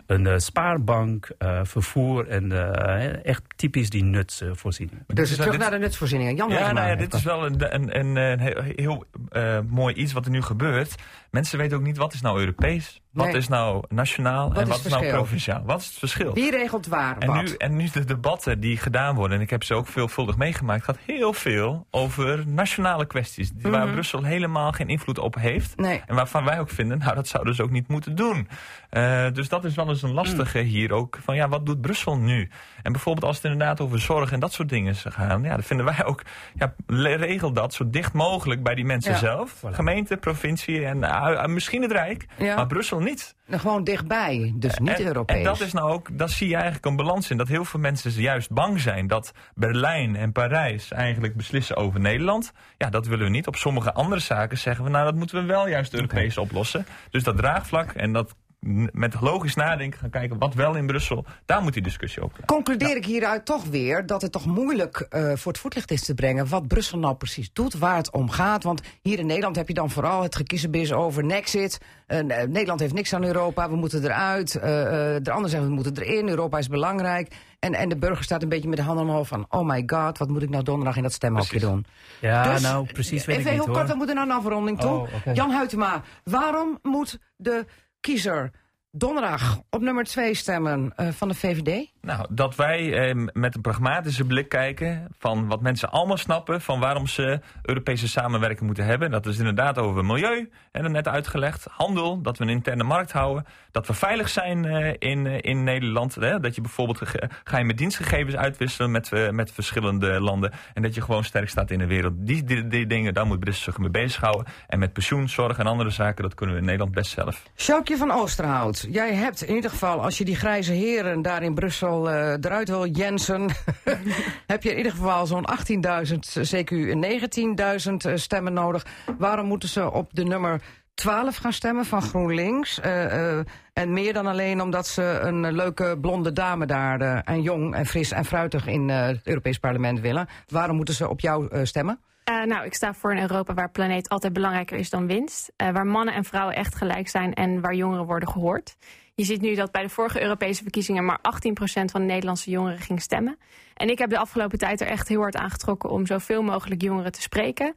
een eh, spaarbank, eh, vervoer en eh, echt typisch die nutsvoorzieningen. Dus is- terug dit- naar de nutsvoorzieningen. Jan Ja, nou ja, dit is wel een, een, een, een heel, heel eh, mooi iets wat er nu gebeurt. Mensen weten ook niet wat is nou Europees, wat Nee. is nou nationaal Wat en is wat is nou provinciaal. Wat is het verschil? Wie regelt waar En wat? nu, en nu de debatten die gedaan worden, en ik heb ze ook veelvuldig meegemaakt, gaat heel veel over nationale kwesties. die- Waar Brussel helemaal geen invloed op heeft. Mhm. Nee. En waarvan wij ook vinden, nou dat zouden ze ook niet moeten doen. Eh, dus dat is wel eens een lastige hier ook. Van ja, wat doet Brussel nu? En bijvoorbeeld als het inderdaad over zorg en dat soort dingen gaan. Ja, dan vinden wij ook, ja, regel dat zo dicht mogelijk bij die mensen Ja. zelf. Gemeente, provincie en eh, misschien het Rijk. Ja. Maar Brussel niet. Nou, Gewoon dichtbij, dus niet En- Europees. En dat is nou ook, daar zie je eigenlijk een balans in. Dat heel veel mensen juist bang zijn dat Berlijn en Parijs eigenlijk beslissen over Nederland. Ja, dat willen we niet. Op sommige andere zaken zeggen we, nou dat moeten we wel juist Europees oplossen. Dus dat draagvlak en dat met logisch nadenken gaan kijken wat wel in Brussel, daar moet die discussie over. Concludeer ik hieruit toch weer dat het toch moeilijk eh, voor het voetlicht is te brengen wat Brussel nou precies doet, waar het om gaat. Want hier in Nederland heb je dan vooral het gekiezenbis over Nexit. Eh, eh, Nederland heeft niks aan Europa, we moeten eruit. Eh, eh, de anderen zeggen we moeten erin, Europa is belangrijk. En, en de burger staat een beetje met de handen omhoog van... oh my god, wat moet ik nou donderdag in dat stemhokje doen? Ja, Dus, nou precies weet Even ik niet heel hoor. kort, dan moeten we naar een afronding toe. Oh. Jan Huytema, waarom moet de kiezer donderdag op nummer 2 stemmen eh, van de VVD? Nou, dat wij eh, met een pragmatische blik kijken van wat mensen allemaal snappen van waarom ze Europese samenwerking moeten hebben. Dat is inderdaad over milieu, en net uitgelegd. Handel, dat we een interne markt houden. Dat we veilig zijn eh, in, eh, in Nederland. Hè? Dat je bijvoorbeeld ge- geheime dienstgegevens uitwisselen met, eh, met verschillende landen. En dat je gewoon sterk staat in de wereld. Die, die, dingen, daar moet Brussel zich mee bezighouden. En met pensioen, zorg en andere zaken, dat kunnen we in Nederland best zelf. Sjoukje van Oosterhout, jij hebt in ieder geval, als je die grijze heren daar in Brussel eh, eruit wil jensen, heb je in ieder geval zo'n 18.000, CQ 19.000 stemmen nodig. Waarom moeten ze op de nummer 12 gaan stemmen van GroenLinks? Eh, eh, en meer dan alleen omdat ze een leuke blonde dame daar, en jong en fris en fruitig in het Europees Parlement willen. Waarom moeten ze op jou stemmen? Nou, ik sta voor een Europa waar planeet altijd belangrijker is dan winst. Waar mannen en vrouwen echt gelijk zijn en waar jongeren worden gehoord. Je ziet nu dat bij de vorige Europese verkiezingen maar 18% van de Nederlandse jongeren ging stemmen. En ik heb de afgelopen tijd er echt heel hard aangetrokken om zoveel mogelijk jongeren te spreken. Uh,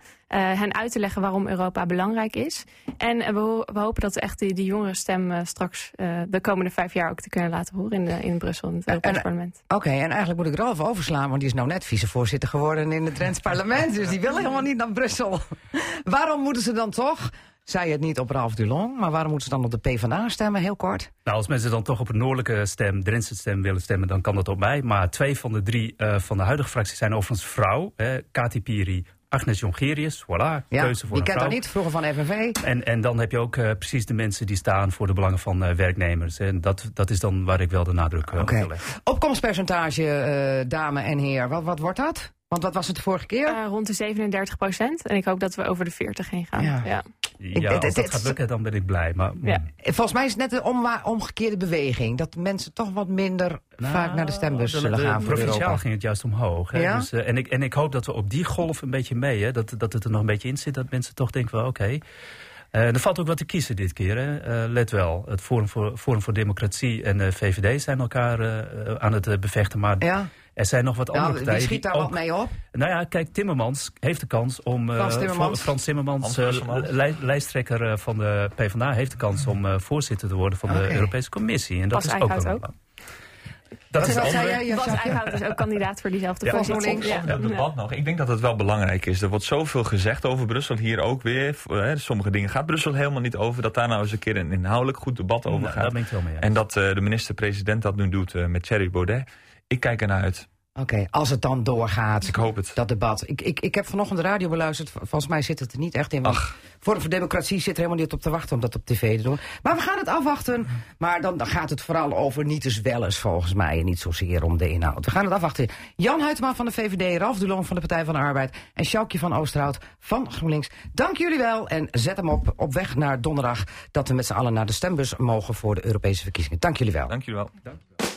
hen uit te leggen waarom Europa belangrijk is. En uh, we, we, hopen dat we echt die, die jongerenstem uh, straks de komende vijf jaar ook te kunnen laten horen in, de, in Brussel, in het Europees Parlement. Oké, okay, en eigenlijk moet ik er al even overslaan, want die is nou net vicevoorzitter geworden in het Drents parlement. Dus die wil helemaal niet naar Brussel. waarom moeten ze dan toch zei het niet op Ralf Dulong, maar waarom moeten ze dan op de PvdA stemmen, heel kort? Nou, als mensen dan toch op een noordelijke stem, Drentse stem willen stemmen, dan kan dat op mij. Maar twee van de drie uh, van de huidige fracties zijn overigens vrouw. Hè, Kati Piri, Agnes Jongerius, voilà, ja, keuze voor die kent dat niet, vroeger van FNV. En, en dan heb je ook uh, precies de mensen die staan voor de belangen van uh, werknemers. En dat, dat is dan waar ik wel de nadruk uh, okay. op wil leggen. Opkomstpercentage, dame en heer, wat, wat wordt dat? Want wat was het de vorige keer? rond de 37 procent. En ik hoop dat we over de 40 heen gaan. Ja. ja. Ja, als het, dat gaat lukken, dan ben ik blij. Maar, ja. Volgens mij is het net een om, omgekeerde beweging. Dat mensen toch wat minder nou, vaak naar de stembus zullen de, gaan. De, provinciaal ging het juist omhoog. Hè? Ja? Dus, uh, en, ik, en ik hoop dat we op die golf een beetje mee, hè? Dat, dat het er nog een beetje in zit. Dat mensen toch denken, wel, oké. Okay. Uh, er valt ook wat te kiezen dit keer. Hè? Uh, let wel, het Forum voor, Forum voor Democratie en de VVD zijn elkaar aan het bevechten. Maar ja. Er zijn nog wat andere nou, partijen. Wie schiet daar ook, wat mee op? Nou ja, kijk, Timmermans heeft de kans om... Frans Timmermans, Frans Timmermans lij, lijsttrekker van de PvdA... heeft de kans om voorzitter te worden van de. Europese Commissie. En dat Bas is ook, ook. een, dat is zei jij? Bas Eickhout is ook kandidaat voor diezelfde ja, positie. Ja. Dat debat nog. Ik denk dat het wel belangrijk is. Er wordt zoveel gezegd over Brussel. Hier ook weer. Hè, sommige dingen gaat Brussel helemaal niet over. Dat daar nou eens een keer een inhoudelijk goed debat over gaat. Nou, daar ben ik wel mee. En dat uh, de minister-president dat nu doet uh, met Thierry Baudet. Ik kijk ernaar uit. Oké, okay, als het dan doorgaat. Ik hoop het. Dat debat. Ik, ik, ik heb vanochtend de radio beluisterd. Volgens mij zit het er niet echt in. Want Ach. Forum voor Democratie zit er helemaal niet op te wachten om dat op tv te doen. Maar we gaan het afwachten. Maar dan, dan gaat het vooral over niet eens wel eens volgens mij. En niet zozeer om de inhoud. We gaan het afwachten. Jan Huytema van de VVD, Ralf Dulon van de Partij van de Arbeid. En Sjoukje van Oosterhout van GroenLinks. Dank jullie wel. En zet hem op, op weg naar donderdag. Dat we met z'n allen naar de stembus mogen voor de Europese verkiezingen. Dank jullie wel. Dank jullie wel. Dank.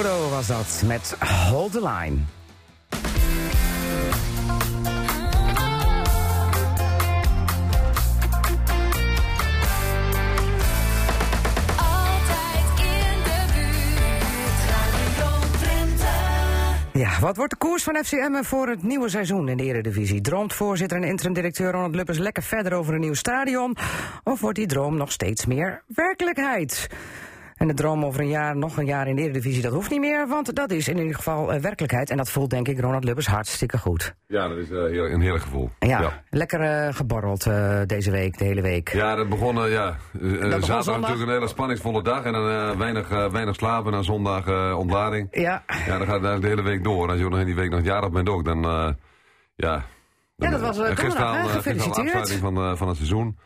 Was dat met Hold the Line. Ja, wat wordt de koers van FCM voor het nieuwe seizoen in de Eredivisie? Droomt voorzitter en interim-directeur Ronald Luppers lekker verder over een nieuw stadion? Of wordt die droom nog steeds meer werkelijkheid? En de droom over een jaar, nog een jaar in de Eredivisie, dat hoeft niet meer, want dat is in ieder geval eh, werkelijkheid. En dat voelt denk ik Ronald Lubbers hartstikke goed. Ja, dat is heel- een heerlijk gevoel. Ja, ja. lekker eh, geborreld deze week, de hele week. Ja, dat begon, ja. zaterdag zondag. natuurlijk een hele spanningsvolle dag en dan weinig, weinig slapen en dan zondag ontlading. Ja, Ja, dan gaat het de hele week door. Als je ook nog in die week nog het jaar op bent ook, dan, ja. Ja, dat was, en gisteren al, gisteren al afsluiting van, eh, van het seizoen.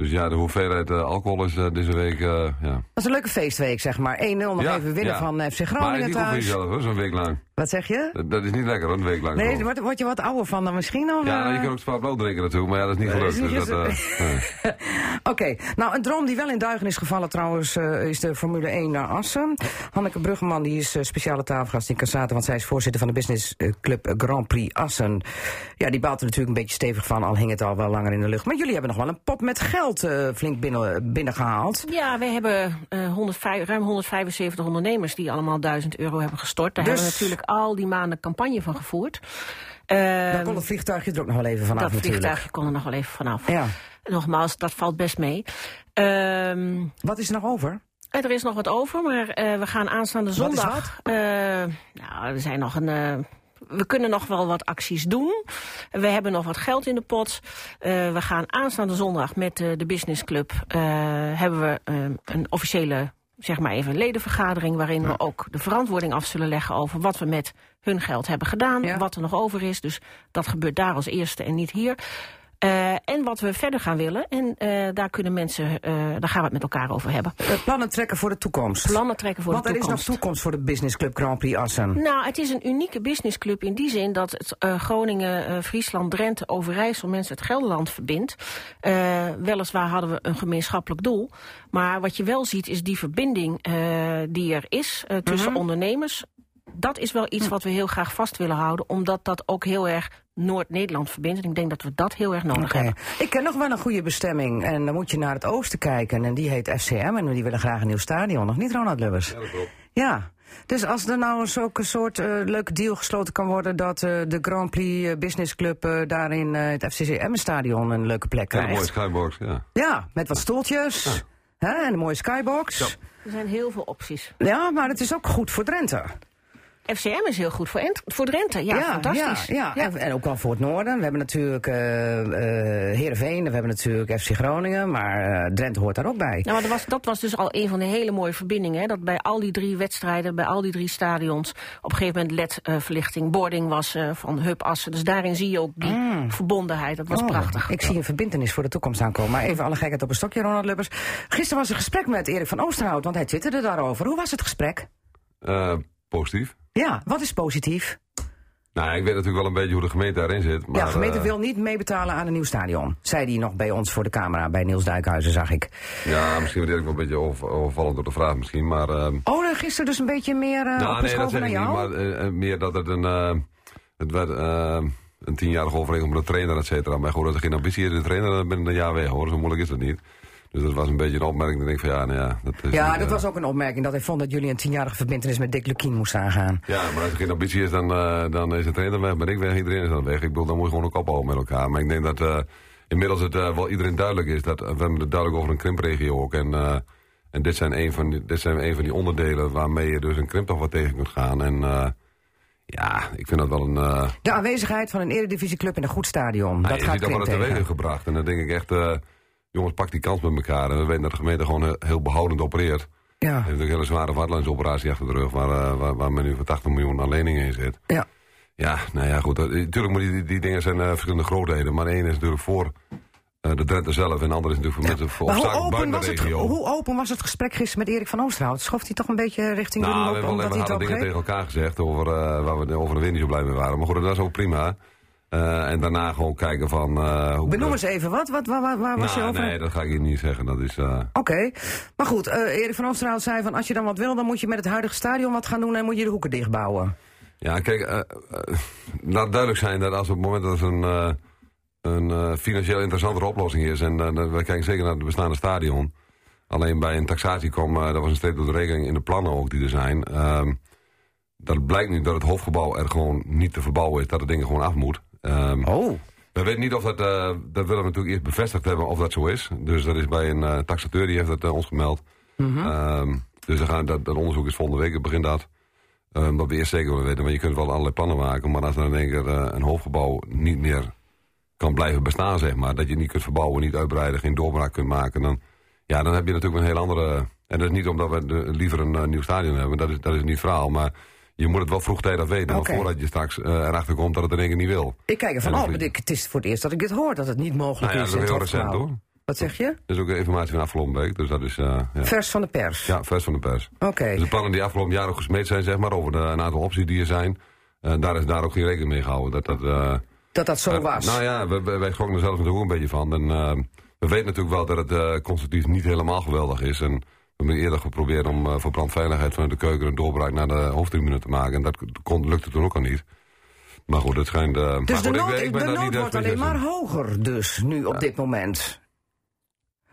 Dus ja, de hoeveelheid eh, alcohol is eh, deze week, eh, ja. dat was een leuke feestweek, zeg maar. 1-0 nog Ja, even winnen ja. van FC Maar Groningen niet voor thuis. jezelf, hoor, zo'n week lang. Wat zeg je? Dat, dat is niet lekker, een week lang. Nee, daar word, word je wat ouder van dan misschien? Of, Ja, nou, je kan ook brood drinken natuurlijk, maar ja, dat is niet gelukt. is Dus. Oké, nou een droom die wel in duigen is gevallen trouwens is de Formule 1 naar Assen. Hanneke Bruggeman die is speciale tafelgast in Cassata, want zij is voorzitter van de business club Grand Prix Assen. Ja, die baalt er natuurlijk een beetje stevig van, al hing het al wel langer in de lucht. Maar jullie hebben nog wel een pot met geld eh, flink binnen, binnengehaald. Ja, wij hebben eh 105, ruim 175 ondernemers die allemaal 1000 euro hebben gestort. Daar Dus- hebben we natuurlijk al die maanden campagne van gevoerd. Dan Ehm, kon het vliegtuigje er ook nog wel even vanaf dat natuurlijk. vliegtuigje kon er nog wel even vanaf. Ja. Nogmaals, dat valt best mee. Ehm, Wat is er nog over? er is nog wat over, maar eh, we gaan aanstaande Wat is zondag. eh, nou, er zijn nog een. We kunnen nog wel wat acties doen. We hebben nog wat geld in de pot. Eh, we gaan aanstaande zondag met de Business Club. eh, hebben we eh, een officiële, zeg maar even, ledenvergadering. waarin we ook de verantwoording af zullen leggen over wat we met hun geld hebben gedaan. Ja. Wat er nog over is. Dus dat gebeurt daar als eerste en niet hier. Eh, en wat we verder gaan willen. En eh, daar kunnen mensen, eh, daar gaan we het met elkaar over hebben. Plannen trekken voor de toekomst. Plannen trekken voor Want de er is toekomst. nog toekomst voor de business club Grand Prix Assen. Nou, het is een unieke businessclub in die zin dat het Groningen, Friesland, Drenthe, Overijssel, mensen het Gelderland verbindt. Weliswaar hadden we een gemeenschappelijk doel. Maar wat je wel ziet is die verbinding die er is tussen Mhm. ondernemers. Dat is wel iets wat we heel graag vast willen houden, omdat dat ook heel erg Noord-Nederland verbindt. En ik denk dat we dat heel erg nodig hebben. Ik ken nog wel een goede bestemming. En dan moet je naar het oosten kijken. En die heet FCM. En die willen graag een nieuw stadion. Nog niet, Ronald Lubbers? Ja, dat klopt. Ja. Dus als er nou zulke soort eh, leuke deal gesloten kan worden... dat eh, de Grand Prix eh, Business Club eh, daar in eh, het FCM-stadion een leuke plek Hele mooie krijgt. skybox, ja. Ja, met wat stoeltjes. Hè, en een mooie skybox. Ja. Er zijn heel veel opties. Ja, maar het is ook goed voor Drenthe. FCM is heel goed voor, Ent- voor Drenthe. Ja, fantastisch. Ja, ja. En, en ook wel voor het noorden. We hebben natuurlijk eh eh Heerenveen, we hebben natuurlijk FC Groningen, maar eh, Drenthe hoort daar ook bij. Nou, maar dat was, dat was dus al een van de hele mooie verbindingen. Hè? Dat bij al die drie wedstrijden, bij al die drie stadions... op een gegeven moment LED-verlichting, boarding was eh, van Hub Assen. Dus daarin zie je ook die verbondenheid. Dat was Oh, prachtig. Ik zie een verbindenis voor de toekomst aankomen. Maar even alle gekheid op een stokje, Ronald Lubbers. Gisteren was er een gesprek met Erik van Oosterhout, want hij twitterde daarover. Hoe was het gesprek? Eh, positief. Ja, wat is positief? Nou, ik weet natuurlijk wel een beetje hoe de gemeente daarin zit. Maar, ja, de gemeente eh, wil niet meebetalen aan een nieuw stadion. Zei hij nog bij ons voor de camera, bij Niels Duikhuizen, zag ik. Ja, misschien werd ik wel een beetje over, overvallend door de vraag misschien, maar... ehm, Oh, dan gisteren dus een beetje meer uh, nou, nee, dat opgeschoven zeg naar ik niet, jou? maar eh, meer dat het een... het werd eh, een tienjarige overeenkomst met de trainer, et cetera. Maar goed, als er geen ambitie is in de trainer, dan ben ik een jaar weg, hoor. Zo moeilijk is dat niet. Dus dat was een beetje een opmerking. Dan denk ik van, ja, nou ja... Dat is Ja, dat eh, was ook een opmerking dat hij vond dat jullie een tienjarige verbindenis met Dick Lukien moesten aangaan. Ja, maar als er geen ambitie is, dan, eh, dan is de trainer weg, ben ik weg, iedereen is dan weg. Ik bedoel, dan moet je gewoon ook ophouden met elkaar. Maar ik denk dat eh, inmiddels het wel iedereen duidelijk is. Dat, we hebben het duidelijk over een krimpregio ook. En, en dit, zijn een van die, dit zijn een van die onderdelen waarmee je dus een krimp toch wat tegen kunt gaan. En ja, ik vind dat wel een... De aanwezigheid van een eredivisieclub in een goed stadion. nou, dat je gaat ziet dat krimp wat het teweeg gebracht. En dan denk ik echt, jongens, pak die kans met elkaar. En we weten dat de gemeente gewoon heel, behoudend opereert. Ja, Heeft natuurlijk een hele zware vaartlandsoperatie achter de rug, waar, eh, waar, waar men nu voor 80 miljoen aan leningen in zit. ja. Ja, nou ja, goed. Natuurlijk moet die, die, dingen zijn eh, verschillende grootheden. Maar de ene is natuurlijk voor eh, de Drenthe zelf en de andere is natuurlijk voor mensen voor hoe open, buiten was het, hoe open was het gesprek gisteren met Erik van Oosterhout? Schoft hij toch een beetje richting nou, we jullie op, hebben alleen maar dingen tegen elkaar gezegd over, eh, waar we over de weer niet zo blij mee waren. Maar goed, dat is ook prima. Eh, en daarna gewoon kijken van... eh hoe Benoem eens even, wat? wat waar, waar, waar was je Nou, over? nee, dat ga ik hier niet zeggen. Dat is... eh, Oké, maar goed, Erik van Oosterhout zei van als je dan wat wil, dan moet je met het huidige stadion wat gaan doen en moet je de hoeken dichtbouwen. Ja, kijk, laat duidelijk zijn dat als op het moment dat er een, een financieel interessantere oplossing is, en we kijken zeker naar het bestaande stadion, alleen bij een taxatie kwam, dat was een streep door de rekening in de plannen ook die er zijn, ehm, dat blijkt nu dat het hoofdgebouw er gewoon niet te verbouwen is, dat het ding gewoon af moet. Ehm, Oh. we weten niet of dat, eh, dat willen we natuurlijk eerst bevestigd hebben of dat zo is. Dus dat is bij een eh, taxateur, die heeft dat eh, ons gemeld. Ehm, dus gaan, dat, dat onderzoek is volgende week, het begint dat. Ehm, dat we eerst zeker willen weten, want je kunt wel allerlei plannen maken. Maar als dan in één keer een hoofdgebouw niet meer kan blijven bestaan, zeg maar. Dat je niet kunt verbouwen, niet uitbreiden, geen doorbraak kunt maken. Dan, ja, dan heb je natuurlijk een heel andere... En dat is niet omdat we de- liever een nieuw stadion hebben. Dat is, dat is niet het verhaal. Maar je moet het wel vroegtijdig weten. Want voordat je straks eh, erachter komt dat het in één keer niet wil. Ik kijk ervan vlieg- ik, het is voor het eerst dat ik dit hoor, dat het niet mogelijk Nou ja, is. dat is heel recent hoor. Wat zeg je? Dat is ook informatie van afgelopen week. Dus dat is eh, ja. Vers van de pers. ja, vers van de pers. Oké. Dus de plannen die afgelopen ook gesmeed zijn, zeg maar, over de, een aantal opties die er zijn. eh, daar is daar ook geen rekening mee gehouden. Dat dat, Dat dat zo was. Nou ja, we, we- wij schrokken er zelf natuurlijk ook een beetje van. En, we weten natuurlijk wel dat het constructief niet helemaal geweldig is. En we hebben eerder geprobeerd om eh, voor brandveiligheid vanuit de keuken een doorbraak naar de hoofdtribune te maken. En dat kon, lukte toen ook al niet. Maar goed, het schijnt... eh, maar dus goed, de nood, ik de nood wordt alleen maar hoger dus, nu op dit moment.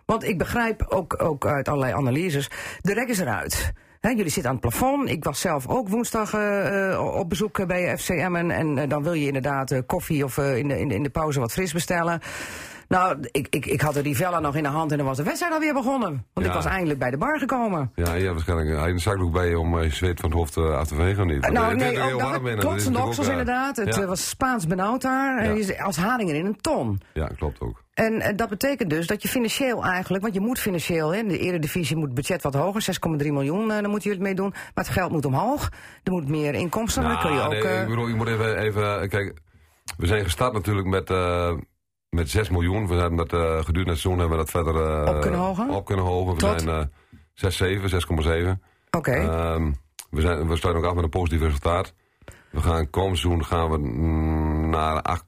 Want ik begrijp ook, ook uit allerlei analyses, de rek is eruit. Hè, jullie zitten aan het plafond. Ik was zelf ook woensdag eh, op bezoek bij FCM. En, en dan wil je inderdaad koffie of in, de, in, de, in de pauze wat fris bestellen. Nou, ik, ik, ik had de Rivella nog in de hand en dan was de wedstrijd alweer begonnen. Want ik was eindelijk bij de bar gekomen. Ja, ja, waarschijnlijk. Hij een zakdoek bij je om eh, je zweet van het hoofd eh, af te vegen of niet? Nou, het is nee, ook dat, is ook, eh, inderdaad. Het ja. eh, was Spaans benauwd daar. En je is als haringen in een ton. Ja, klopt ook. En eh, dat betekent dus dat je financieel eigenlijk, want je moet financieel, hè, in de eredivisie moet het budget wat hoger, 6,3 miljoen, eh, dan moeten jullie het mee doen. Maar het geld moet omhoog, er moet meer inkomsten, dan kun je ook... nee, eh, ik bedoel, ik moet even, even... Kijk, we zijn gestart natuurlijk met, eh, met 6 miljoen. We hebben dat eh, gedurende het seizoen hebben we dat verder... eh, Op kunnen hogen? Op kunnen hogen. We Tot? zijn eh 6, 7, 6,7. Oké, Ehm, we, zijn, we sluiten ook af met een positief resultaat. We gaan komend seizoen gaan we naar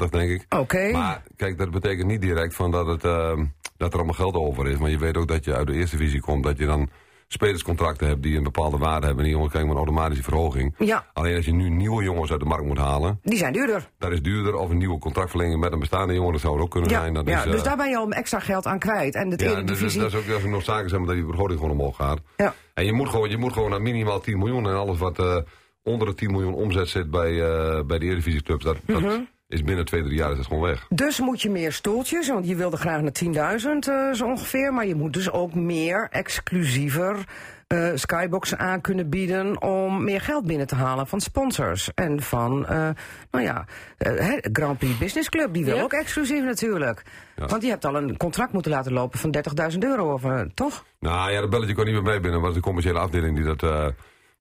8,25 denk ik. oké. Maar kijk, dat betekent niet direct van dat, het, ehm, dat er allemaal geld over is. Maar je weet ook dat je uit de eerste divisie komt, dat je dan spelerscontracten hebt die een bepaalde waarde hebben. En die jongens krijgen een automatische verhoging. Ja, Alleen als je nu nieuwe jongens uit de markt moet halen, die zijn duurder. dat is duurder. Of een nieuwe contractverlenging met een bestaande jongen, dat zou er ook kunnen Ja, zijn. Dat ja is, eh, dus daar ben je al extra geld aan kwijt. En de ja, en dus, divisie... dat is ook dat is ook noodzakelijk zeg maar, dat die vergroting gewoon omhoog gaat. Ja. En je moet gewoon, je moet gewoon naar minimaal 10 miljoen. En alles wat eh, onder de 10 miljoen omzet zit bij, eh, bij de Eredivisieclubs, dat, Mhm. dat is binnen twee, drie jaar is dat gewoon weg. Dus moet je meer stoeltjes, want je wilde graag naar 10.000 eh, zo ongeveer. Maar je moet dus ook meer exclusiever eh, skyboxen aan kunnen bieden om meer geld binnen te halen van sponsors. En van, eh, nou ja, hè, Grand Prix Business Club, die wil Ja. ook exclusief natuurlijk. Ja. Want je hebt al een contract moeten laten lopen van 30.000 euro, of, toch? Nou ja, dat belletje kwam niet meer mee binnen. Dat was de commerciële afdeling die dat...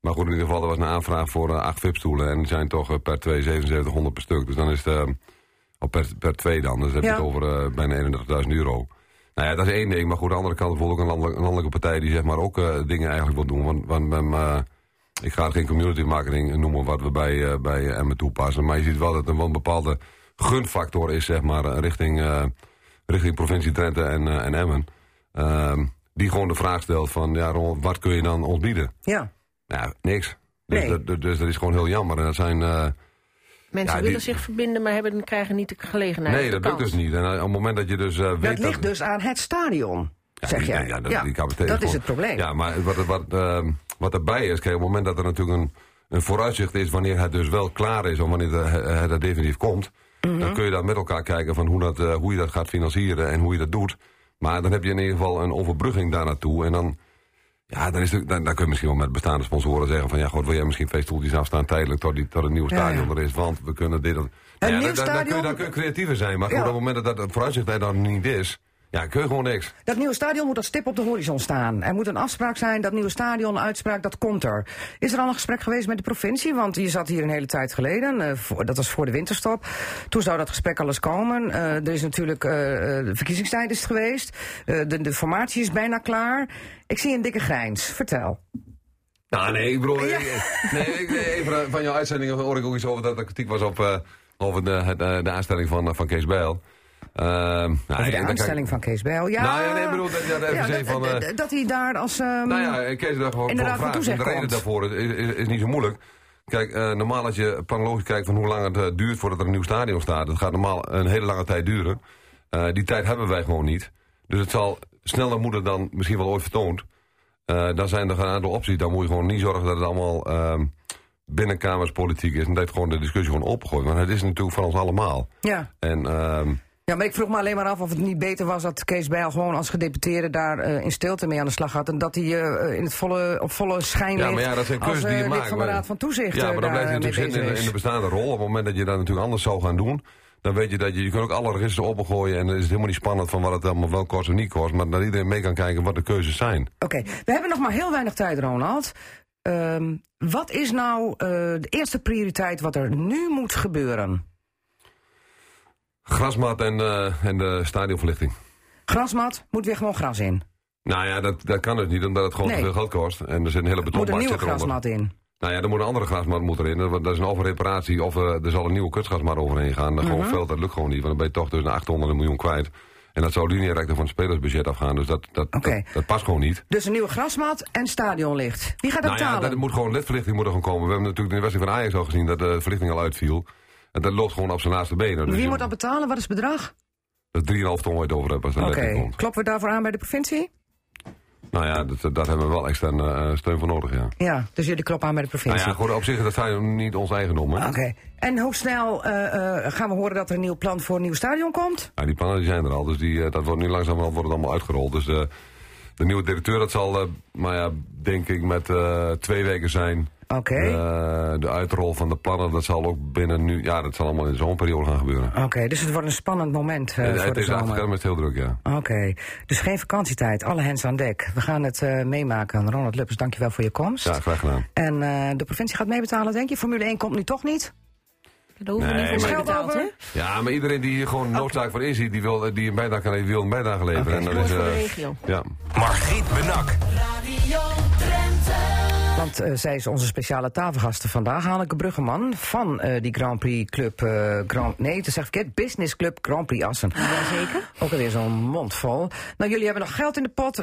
maar goed, in ieder geval, er was een aanvraag voor eh, acht VIP-stoelen. En die zijn toch eh, per twee 7700 per stuk. Dus dan is het... eh, of per, per twee dan. Dus dan heb je het over bijna 31.000 euro. Nou ja, dat is één ding. Maar goed, aan de andere kant bijvoorbeeld ook een landelijke, een landelijke partij... die zeg maar ook dingen eigenlijk wil doen. Want, want men, ik ga het geen community marketing noemen... wat we bij, bij Emmen toepassen. Maar je ziet wel dat er wel een bepaalde gunfactor is... zeg maar, richting, richting provincie Drenthe en, en Emmen. Ehm, die gewoon de vraag stelt van... ja, wat kun je dan ons bieden? Ja. Nou, niks. Dus, Nee. dat, dus dat is gewoon heel jammer. En dat zijn... eh, Mensen Ja, die- willen zich verbinden, maar hebben, krijgen niet de gelegenheid. nee, dat lukt dus niet. En eh, op het moment dat je dus eh, weet... Dat ligt dus aan het stadion, Ja, zeg jij. Ja, dat, capaciteit dat is gewoon- het probleem. Ja, maar wat, wat, ehm, wat erbij is, kijk, op het moment dat er natuurlijk een, een vooruitzicht is... wanneer het dus wel klaar is, of wanneer het, er definitief komt... Mhm. dan kun je daar met elkaar kijken van hoe, dat, hoe je dat gaat financieren en hoe je dat doet. Maar dan heb je in ieder geval een overbrugging daar naartoe. En dan, ja, dan, is het, dan, dan kun je misschien wel met bestaande sponsoren zeggen van... ja, god, wil jij misschien twee stoeltjes afstaan tijdelijk tot, die, tot een nieuw Ja, stadion ja. er is... want we kunnen dit... Nou ja, nieuw dan, dan, dan kun je, kun creatiever zijn. Maar goed, Ja. op het moment dat dat vooruitzicht er dan niet is... ja, kun je gewoon niks. Dat nieuwe stadion moet als stip op de horizon staan. Er moet een afspraak zijn, dat nieuwe stadion, uitspraak, dat komt er. Is er al een gesprek geweest met de provincie? Want je zat hier een hele tijd geleden, eh, voor, dat was voor de winterstop. Toen zou dat gesprek alles komen. Eh, er is natuurlijk, eh, de verkiezingstijd is het geweest. De, de formatie is bijna klaar. Ik zie een dikke grijns. Vertel. Nou, nee, ik bedoel... Ja. ik- Nee, ik, even van jouw uitzendingen hoor ik ook iets over dat er kritiek was op, over de, eh, de aanstelling van, van Kees Bijl. Ehm, nou, de dan aanstelling van Kees Bijl. Ja, Nou ja, nee, ik bedoel, dat- ja, dat Ja, van, dat- eh, dat hij daar als... ehm, Nou ja, Kees daar gewoon de vraagt. Reden komt. daarvoor is, is, is niet zo moeilijk. Kijk, eh, normaal als je planologisch kijkt van hoe lang het eh, duurt voordat er een nieuw stadion staat. Het gaat normaal een hele lange tijd duren. Die tijd hebben wij gewoon niet. Dus het zal sneller moeten dan misschien wel ooit vertoond. Dan zijn er een aantal opties. Dan moet je gewoon niet zorgen dat het allemaal ehm binnenkamerspolitiek is. En dat gewoon de discussie gewoon opengooit. Want het is natuurlijk van ons allemaal. ja. En ja, maar ik vroeg me alleen maar af of het niet beter was dat Kees Bijl gewoon als gedeputeerde daar eh, in stilte mee aan de slag had. En dat hij eh, in het volle, op volle schijn Ja, maar ja, dat zijn keuzes die je maakt, van de maar- Raad van Toezicht. Ja, maar dan blijf je daar, eh, natuurlijk zitten in, in de bestaande rol. Op het moment dat je dat natuurlijk anders zou gaan doen... dan weet je dat je, je kunt ook alle registers opengooien... en dan is het helemaal niet spannend van wat het allemaal wel kost of niet kost... maar dat iedereen mee kan kijken wat de keuzes zijn. Oké, we hebben nog maar heel weinig tijd, Ronald. Ehm, wat is nou de eerste prioriteit wat er nu moet gebeuren? Grasmat en, eh, en de stadionverlichting. Grasmat, moet weer gewoon gras in. Nou ja, dat, dat kan dus niet, omdat het gewoon Nee. te veel geld kost. En er zit een hele Moet een betonbak nieuwe grasmat in. Nou ja, er moet een andere grasmat moet erin. Dat dat is een overreparatie of eh, er zal een nieuwe kunstgrasmat overheen gaan. Dat, Mhm. gewoon veel, dat lukt gewoon niet, want dan ben je toch tussen de 800 en een miljoen kwijt. En dat zou lineair van het spelersbudget afgaan, dus dat, dat, dat, dat past gewoon niet. Dus een nieuwe grasmat en stadionlicht. Wie gaat dat Nou ja, betalen? dat moet gewoon ledverlichting moet er gewoon komen. We hebben natuurlijk in de wedstrijd van Ajax al gezien dat de verlichting al uitviel. En dat loopt gewoon op zijn laatste benen. Dus Wie moet dat betalen? Wat is het bedrag? Dat is 3,5 ton waar je het over hebt Oké, komt. kloppen we daarvoor aan bij de provincie? Nou ja, dat, daar hebben we wel extra eh, steun voor nodig, ja. Ja, dus jullie kloppen aan bij de Nou provincie. ja, goed, op zich, dat zijn niet ons eigendom, hè. Oké, en hoe snel eh, eh, gaan we horen dat er een nieuw plan voor een nieuw stadion komt? Ja, die plannen die zijn er al, dus die, eh, dat wordt nu langzamerhand wordt het allemaal uitgerold. Dus de nieuwe directeur, dat zal, maar ja, denk ik met twee weken zijn. Oké, Eh, de uitrol van de plannen, dat zal ook binnen nu, ja, dat zal allemaal in de zomerperiode gaan gebeuren. oké, dus het wordt een spannend moment eh, En voor het de is zomer. met heel druk, ja. Oké, dus geen vakantietijd, alle hens aan dek. We gaan het eh, meemaken. Ronald Luppers, dankjewel voor je komst. Ja, graag gedaan. En eh, de provincie gaat meebetalen, denk je? Formule 1 komt nu toch niet? Daar hoeven we Nee, niet voor betaald, hè? Ja, maar iedereen die hier gewoon noodzaak van inziet, die, wil, die een bijdrage kan leveren, wil een bijdrage leveren. En dat is, voor de eh, regio. ja. Margriet Benak. Want eh, zij is onze speciale tafelgasten vandaag. Hanneke Bruggeman van eh, die Grand Prix Club... eh, Grand, nee, echt verkeerd. Business Club Grand Prix Assen. Jazeker. Ook alweer zo'n mond vol. Nou, jullie hebben nog geld in de pot.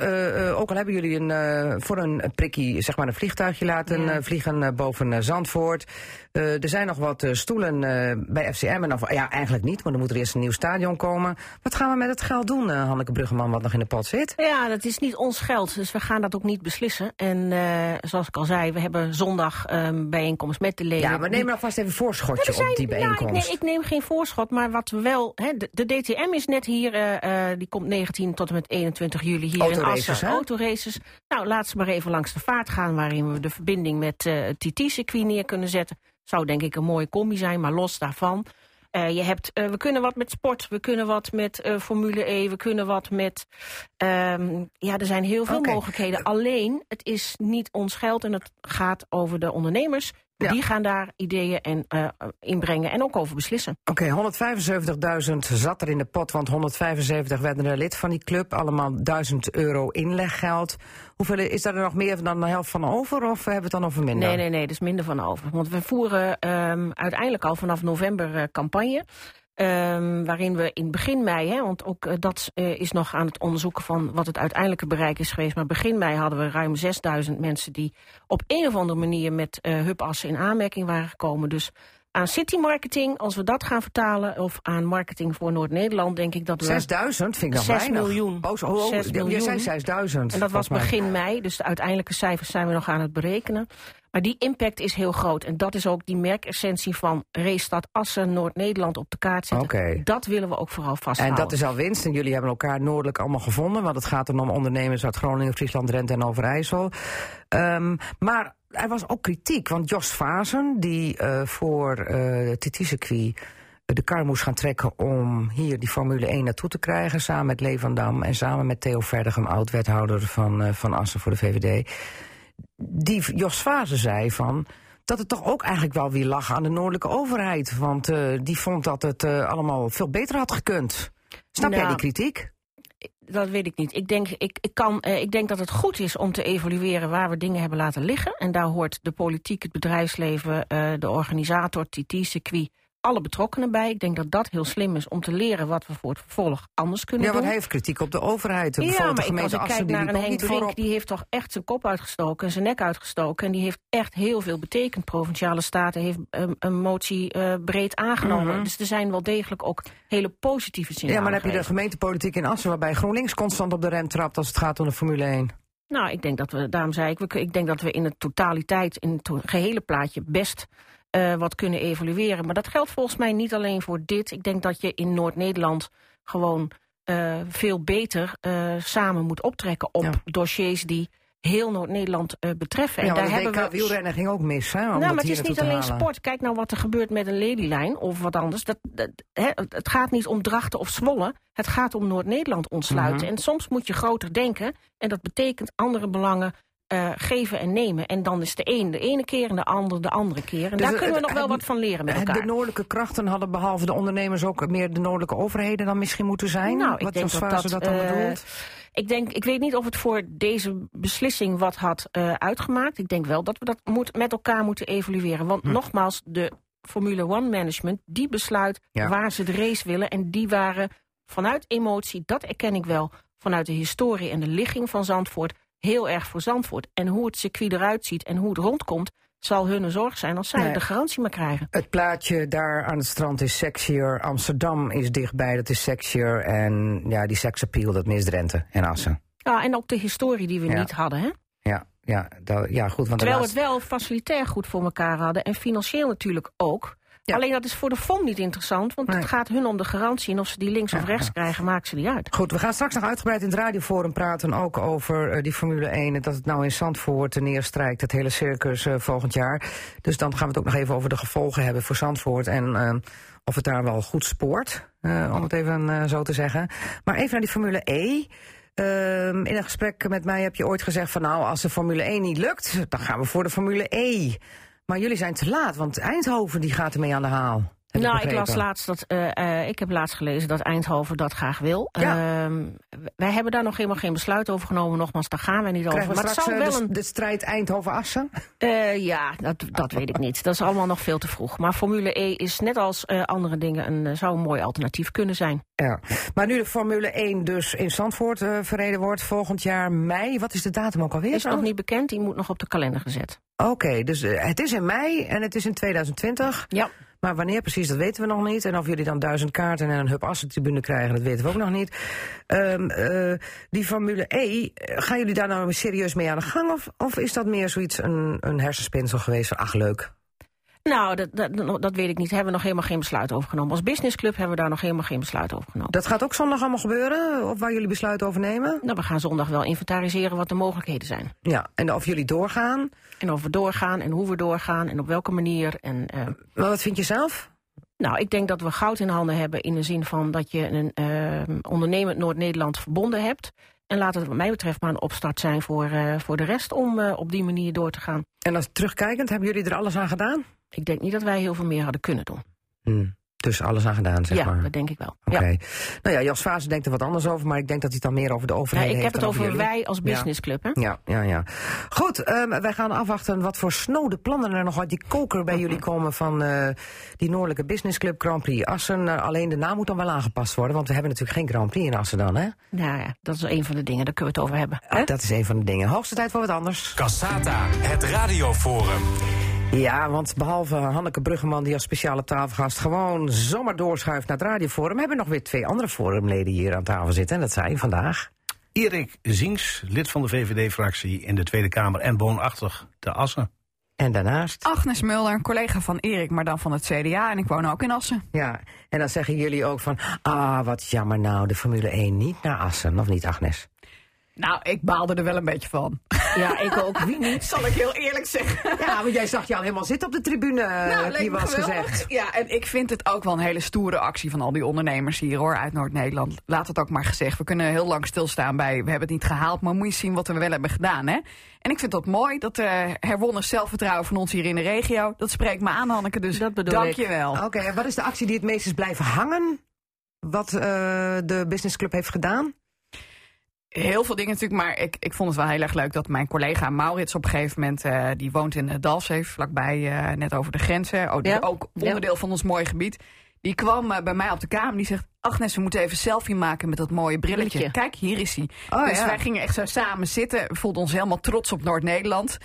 ook al hebben jullie een, voor een prikkie zeg maar een vliegtuigje laten Ja. vliegen boven Zandvoort. Er zijn nog wat stoelen bij FCM. En of, ja, eigenlijk niet, want er moet er eerst een nieuw stadion komen. Wat gaan we met het geld doen, Hanneke Bruggeman, wat nog in de pot zit? Ja, dat is niet ons geld, dus we gaan dat ook niet beslissen. En zoals ik al zei, we hebben zondag ehm bijeenkomst met de leden. Ja, maar neem nou vast even voorschotje zijn- op die ja, bijeenkomst. ik, neem, ik neem geen voorschot, maar wat we wel... De, de DTM is net hier, eh, eh, die komt 19 tot en met 21 juli hier in Assen. hè? Autoraces. Nou, laat ze maar even langs de vaart gaan... waarin we de verbinding met eh, het TT-circuit neer kunnen zetten. Zou denk ik een mooie combi zijn, maar los daarvan... eh, je hebt, eh, we kunnen wat met sport, we kunnen wat met eh, Formule E, we kunnen wat met... ehm, ja, er zijn heel veel mogelijkheden. Alleen, het is niet ons geld en het gaat over de ondernemers. Ja. Die gaan daar ideeën en, eh, inbrengen en ook over beslissen. Oké, 175.000 zat er in de pot, want 175 werden er lid van die club. Allemaal 1000 euro inleggeld. Hoeveel is daar nog meer dan de helft van over of hebben we het dan over minder? Nee, nee, nee, er is minder van over. Want we voeren ehm, uiteindelijk al vanaf november eh, campagne. Ehm, waarin we in begin mei, hè, want ook eh, dat eh, is nog aan het onderzoeken van wat het uiteindelijke bereik is geweest. Maar begin mei hadden we ruim 6000 mensen die op een of andere manier met eh hubassen in aanmerking waren gekomen. Dus aan city marketing, als we dat gaan vertalen, of aan marketing voor Noord-Nederland, denk ik dat we. 6000 vind ik nog 6 weinig. miljoen. Oh, oh, oh, 6 Je zei miljoen. 6000. En dat was begin mei, dus de uiteindelijke cijfers zijn we nog aan het berekenen. Maar die impact is heel groot. En dat is ook die merkessentie van Racestad Assen, Noord-Nederland op de kaart zetten. Dat willen we ook vooral En vasthouden. dat is al winst. En jullie hebben elkaar noordelijk allemaal gevonden. Want het gaat dan om ondernemers uit Groningen, Friesland, Drenthe en Overijssel. Ehm, maar er was ook kritiek. Want Jos Vazen, die eh, voor eh het TT-circuit de kar moest gaan trekken om hier die Formule 1 naartoe te krijgen. Samen met Lee van Dam en samen met Theo Verdegem, oud-wethouder van, eh, van Assen voor de VVD. Die Jos Vazen zei van dat het toch ook eigenlijk wel weer lag aan de noordelijke overheid. Want eh, die vond dat het eh, allemaal veel beter had gekund. Snap jij Nou, die kritiek? Dat weet ik niet. Ik denk, ik, ik, kan, eh, ik denk dat het goed is om te evalueren waar we dingen hebben laten liggen. En daar hoort de politiek, het bedrijfsleven, de organisator, TT-circuit alle betrokkenen bij. Ik denk dat dat heel slim is om te leren wat we voor het vervolg anders kunnen Ja, doen. wat hij heeft kritiek op de overheid. Ja, Bijvoorbeeld maar de ik, als ik kijk naar een Henk voorop. die heeft toch echt zijn kop uitgestoken en zijn nek uitgestoken. En die heeft echt heel veel betekend. Provinciale Staten heeft een, een motie eh, breed aangenomen. Dus er zijn wel degelijk ook hele positieve signalen Mhm. Ja, maar dan heb je de gemeentepolitiek in Assen... waarbij GroenLinks constant op de rem trapt als het gaat om de Formule 1. Nou, ik denk dat we, daarom zei ik, ik denk dat we in de totaliteit, in het gehele plaatje best eh, wat kunnen evalueren. Maar dat geldt volgens mij niet alleen voor dit. Ik denk dat je in Noord-Nederland gewoon eh, veel beter eh, samen moet optrekken op Ja. dossiers die heel Noord-Nederland betreffen. Ja, en daar de hebben WK we wielrennen ging ook mis, hè? nou, maar het is niet alleen halen. sport. Kijk nou wat er gebeurt met een lelylijn of wat anders. Dat, het gaat niet om Drachten of Zwolle. Het gaat om Noord-Nederland ontsluiten. Mhm. En soms moet je groter denken. En dat betekent andere belangen eh, geven en nemen. En dan is de een de ene keer en de ander de andere keer. En Dus daar het- kunnen we nog het- wel wat van leren met elkaar. De noordelijke krachten hadden behalve de ondernemers ook meer de noordelijke overheden dan misschien moeten zijn. Nou, ik Wat denk dat dat, dat dan eh, bedoelt. Ik, denk, ik weet niet of het voor deze beslissing wat had eh, uitgemaakt. Ik denk wel dat we dat moet, met elkaar moeten evalueren. Want Hm. nogmaals, de Formule One management die besluit Ja. waar ze de race willen. En die waren vanuit emotie, dat erken ik wel, vanuit de historie en de ligging van Zandvoort, heel erg voor Zandvoort. En hoe het circuit eruit ziet en hoe het rondkomt, zal hun zorg zijn als zij Nee. de garantie maar krijgen. Het plaatje daar aan het strand is sexier. Amsterdam is dichtbij, dat is sexier. En ja, die seksappeal, dat mist Drenthe en Assen. Ja, en ook de historie die we Ja. niet hadden. Hè? Ja, ja, dat, ja goed. Want Terwijl we laatste- het wel facilitair goed voor elkaar hadden en financieel natuurlijk ook. Ja. Alleen dat is voor de FOM niet interessant, want Nee. het gaat hun om de garantie. En of ze die links of rechts krijgen, maakt ze die uit. Goed, we gaan straks nog uitgebreid in het radioforum praten ook over eh, die Formule 1. en Dat het nou in Zandvoort neerstrijkt, het hele circus eh, volgend jaar. Dus dan gaan we het ook nog even over de gevolgen hebben voor Zandvoort. En eh, of het daar wel goed spoort, om het even zo te zeggen. Maar even naar die Formule E. Ehm, in een gesprek met mij heb je ooit gezegd van nou, als de Formule 1 niet lukt, dan gaan we voor de Formule E. Maar jullie zijn te laat, want Eindhoven die gaat ermee aan de haal. Heb nou, ik las laatst dat eh, eh, ik heb laatst gelezen dat Eindhoven dat graag wil. Ja. Ehm, wij hebben daar nog helemaal geen besluit over genomen. Nogmaals, daar gaan we niet over. We Maar straks zou eh, wel de, een de strijd Eindhoven-Assen? Ja, dat, dat weet ik niet. Dat is allemaal nog veel te vroeg. Maar Formule E is net als andere dingen een, zou een mooi alternatief kunnen zijn. Ja, maar nu de Formule 1 dus in Zandvoort verreden wordt volgend jaar mei. Wat is de datum ook alweer? Is nog niet bekend, die moet nog op de kalender gezet. Oké, dus het is in mei en het is in 2020. Ja. Maar wanneer precies, dat weten we nog niet. En of jullie dan duizend kaarten en een Hub tribune krijgen, dat weten we ook nog niet. Ehm, eh, die Formule E, eh, gaan jullie daar nou serieus mee aan de gang? Of, of is dat meer zoiets een, een hersenspinsel geweest ach leuk? Nou, dat, dat, dat weet ik niet. Hebben we nog helemaal geen besluit over genomen. Als businessclub hebben we daar nog helemaal geen besluit over genomen. Dat gaat ook zondag allemaal gebeuren? Of waar jullie besluit over nemen? Nou, we gaan zondag wel inventariseren wat de mogelijkheden zijn. Ja, en of jullie doorgaan. En of we doorgaan en hoe we doorgaan en op welke manier. En, eh, Maar wat vind je zelf? nou, ik denk dat we goud in handen hebben in de zin van dat je een eh, ondernemend Noord-Nederland verbonden hebt. En laat het wat mij betreft maar een opstart zijn voor, eh, voor de rest om op die manier door te gaan. En als terugkijkend, hebben jullie er alles aan gedaan? Ik denk niet dat wij heel veel meer hadden kunnen doen. Hm, dus alles aan gedaan, zeg ja, maar. dat denk ik wel. Oké. Ja. Nou ja, Jos Vaas denkt er wat anders over, maar ik denk dat hij het dan meer over de overheid Nee, ik heeft heb het over jullie. wij als businessclub. Hè? Ja, ja, ja. Goed, ehm, wij gaan afwachten wat voor snode plannen er nog uit die koker bij jullie komen van eh, die Noordelijke Business Club Grand Prix Assen. Eh, alleen de naam moet dan wel aangepast worden, want we hebben natuurlijk geen Grand Prix in Assen dan, hè? Nou ja, dat is een van de dingen, daar kunnen we het over hebben. Ah, dat is een van de dingen. Hoogste tijd voor wat anders. Cassata, het radioforum. Ja, want behalve Hanneke Bruggeman, die als speciale tafelgast gewoon zomaar doorschuift naar het radioforum, hebben we nog weer twee andere forumleden hier aan tafel zitten. En dat zijn vandaag. Erik Zinks, lid van de VVD-fractie in de Tweede Kamer en woonachtig te Assen. En daarnaast. Agnes Mulder, een collega van Erik, maar dan van het CDA. En ik woon ook in Assen. Ja, en dan zeggen jullie ook van, ah, wat jammer nou, de Formule 1 niet naar Assen, of niet Agnes? Nou, ik baalde er wel een beetje van. Ja, ik ook. Wie niet? Zal ik heel eerlijk zeggen. Ja, want jij zag je al helemaal zitten op de tribune, Nou, wel eens geweldig. gezegd. Ja, en ik vind het ook wel een hele stoere actie van al die ondernemers hier hoor, uit Noord-Nederland. Laat het ook maar gezegd. We kunnen heel lang stilstaan bij, we hebben het niet gehaald, maar moet je zien wat we wel hebben gedaan hè. En ik vind dat mooi, dat uh, herwonnen zelfvertrouwen van ons hier in de regio. Dat spreekt me aan Hanneke, dus Dat bedoel dank ik. je wel. Oké, en wat is de actie die het meest is blijven hangen? Wat eh, de businessclub heeft gedaan? Heel veel dingen natuurlijk, maar ik, ik vond het wel heel erg leuk dat mijn collega Maurits op een gegeven moment, eh, die woont in uh, Dalfsheef, vlakbij, eh, net over de grenzen, ook, Ja. ook onderdeel van ons mooie gebied. Die kwam eh, bij mij op de kamer, die zegt, Agnes, we moeten even selfie maken met dat mooie brilletje. Brilletje. Kijk, hier is hij. Oh, dus ja. wij gingen echt zo samen zitten, we voelden ons helemaal trots op Noord-Nederland.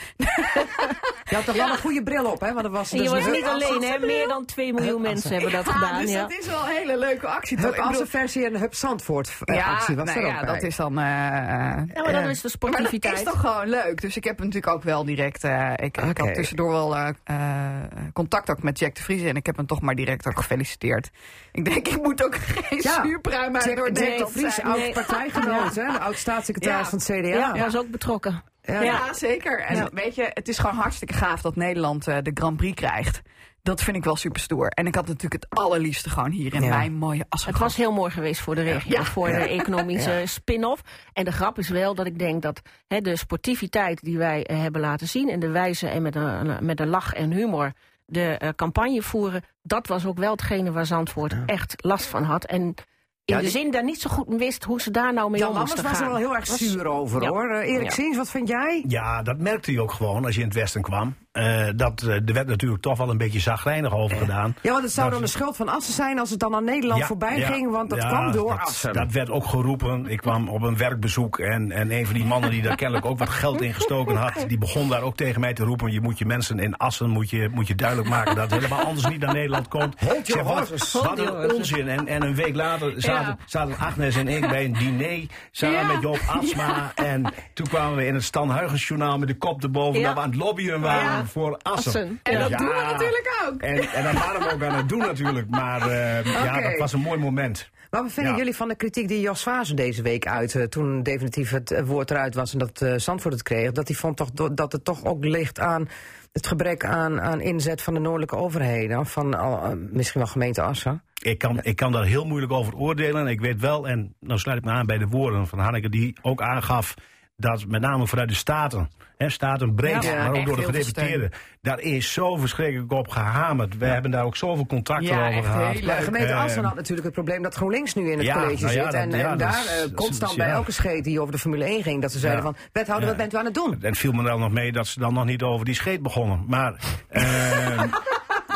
Je had toch wel een goede bril op, hè? Want dat was En je dus was niet alleen, hè? Meer dan 2 miljoen mensen hebben dat gedaan. dus Ja. dat is wel een hele leuke actie. toch? Hup bedoel- versie en Hup Zandvoort eh, ja, actie was nou er ook ja, bij. dat is dan... eh, Ja, maar dat eh, is de Maar dat sportiviteit. is toch gewoon leuk. Dus ik heb natuurlijk ook wel direct... eh, ik, ik had tussendoor wel eh, eh, contact ook met Jack de Vries. En ik heb hem toch maar direct ook gefeliciteerd. Ik denk, ik moet ook geen Ja. zuurpruim uit door Jack de Vries, zijn. oud Nee. partijgenoot, hè? De oud-staatssecretaris Ja. van het CDA. Ja, was ook betrokken. Ja. Ja, zeker. En Ja. weet je, het is gewoon hartstikke gaaf dat Nederland eh, de Grand Prix krijgt. Dat vind ik wel super stoer. En ik had natuurlijk het allerliefste gewoon hier in Ja. mijn mooie Assen. Het was heel mooi geweest voor de regio, Ja. voor de economische spin-off. En de grap is wel dat ik denk dat hè, de sportiviteit die wij eh, hebben laten zien... en de wijze en met een, met een lach en humor de eh, campagne voeren... dat was ook wel hetgene waar Zandvoort echt last van had. En in Ja, de die- zin daar niet zo goed wist hoe ze daar nou mee Jan om Lammers moesten was er wel heel erg Was- zuur over, Ja. hoor. Eh, Erik Ja. Siens, wat vind jij? Ja, dat merkte je ook gewoon als je in het Westen kwam. Eh, dat, eh, er werd natuurlijk toch wel een beetje zagrijnig over gedaan. Ja, want het zou dan de schuld van Assen zijn als het dan aan Nederland Ja, voorbij ja, ging, want dat ja, kwam door dat, Assen. Dat werd ook geroepen. Ik kwam op een werkbezoek en, en een van die mannen die daar kennelijk ook wat geld in gestoken had, die begon daar ook tegen mij te roepen: je moet je mensen in Assen moet je, moet je duidelijk maken dat het helemaal anders niet naar Nederland komt. Hold your wat, horses. wat een onzin. En, en een week later zaten, Agnes en ik bij een diner samen met Joop Asma. En toen kwamen we in het Stan Huygens-journaal met de kop erboven dat we aan het lobbyen waren. Voor Assen. Assen. En dat Ja. doen we natuurlijk ook. En, en dat waren we ook aan het doen natuurlijk. Maar eh, ja, dat was een mooi moment. Maar wat vinden Ja. jullie van de kritiek die Jos Vazen deze week uitte... toen definitief het eh, woord eruit was en dat eh Zandvoort het kreeg... dat hij vond toch dat het toch ook ligt aan het gebrek aan, aan inzet van de noordelijke overheden... van al, eh, misschien wel gemeente Assen? Ik kan, ik kan daar heel moeilijk over oordelen. En ik weet wel, en nou sluit ik me aan bij de woorden van Hanneke, die ook aangaf dat met name vanuit de Staten, hè, Staten breed, Ja, maar ook door de gedeputeerden, daar is zo verschrikkelijk op gehamerd. We hebben daar ook zoveel contacten Ja, over gehad. Maar de gemeente Assen had natuurlijk het probleem dat GroenLinks nu in het ja, college nou ja, zit. dat- en, ja, en dat daar is- dat is- constant ja. bij elke scheet die over de Formule 1 ging... dat ze zeiden Ja. van, wethouder, Ja. wat bent u aan het doen? En viel me dan nog mee dat ze dan nog niet over die scheet begonnen. Maar eh,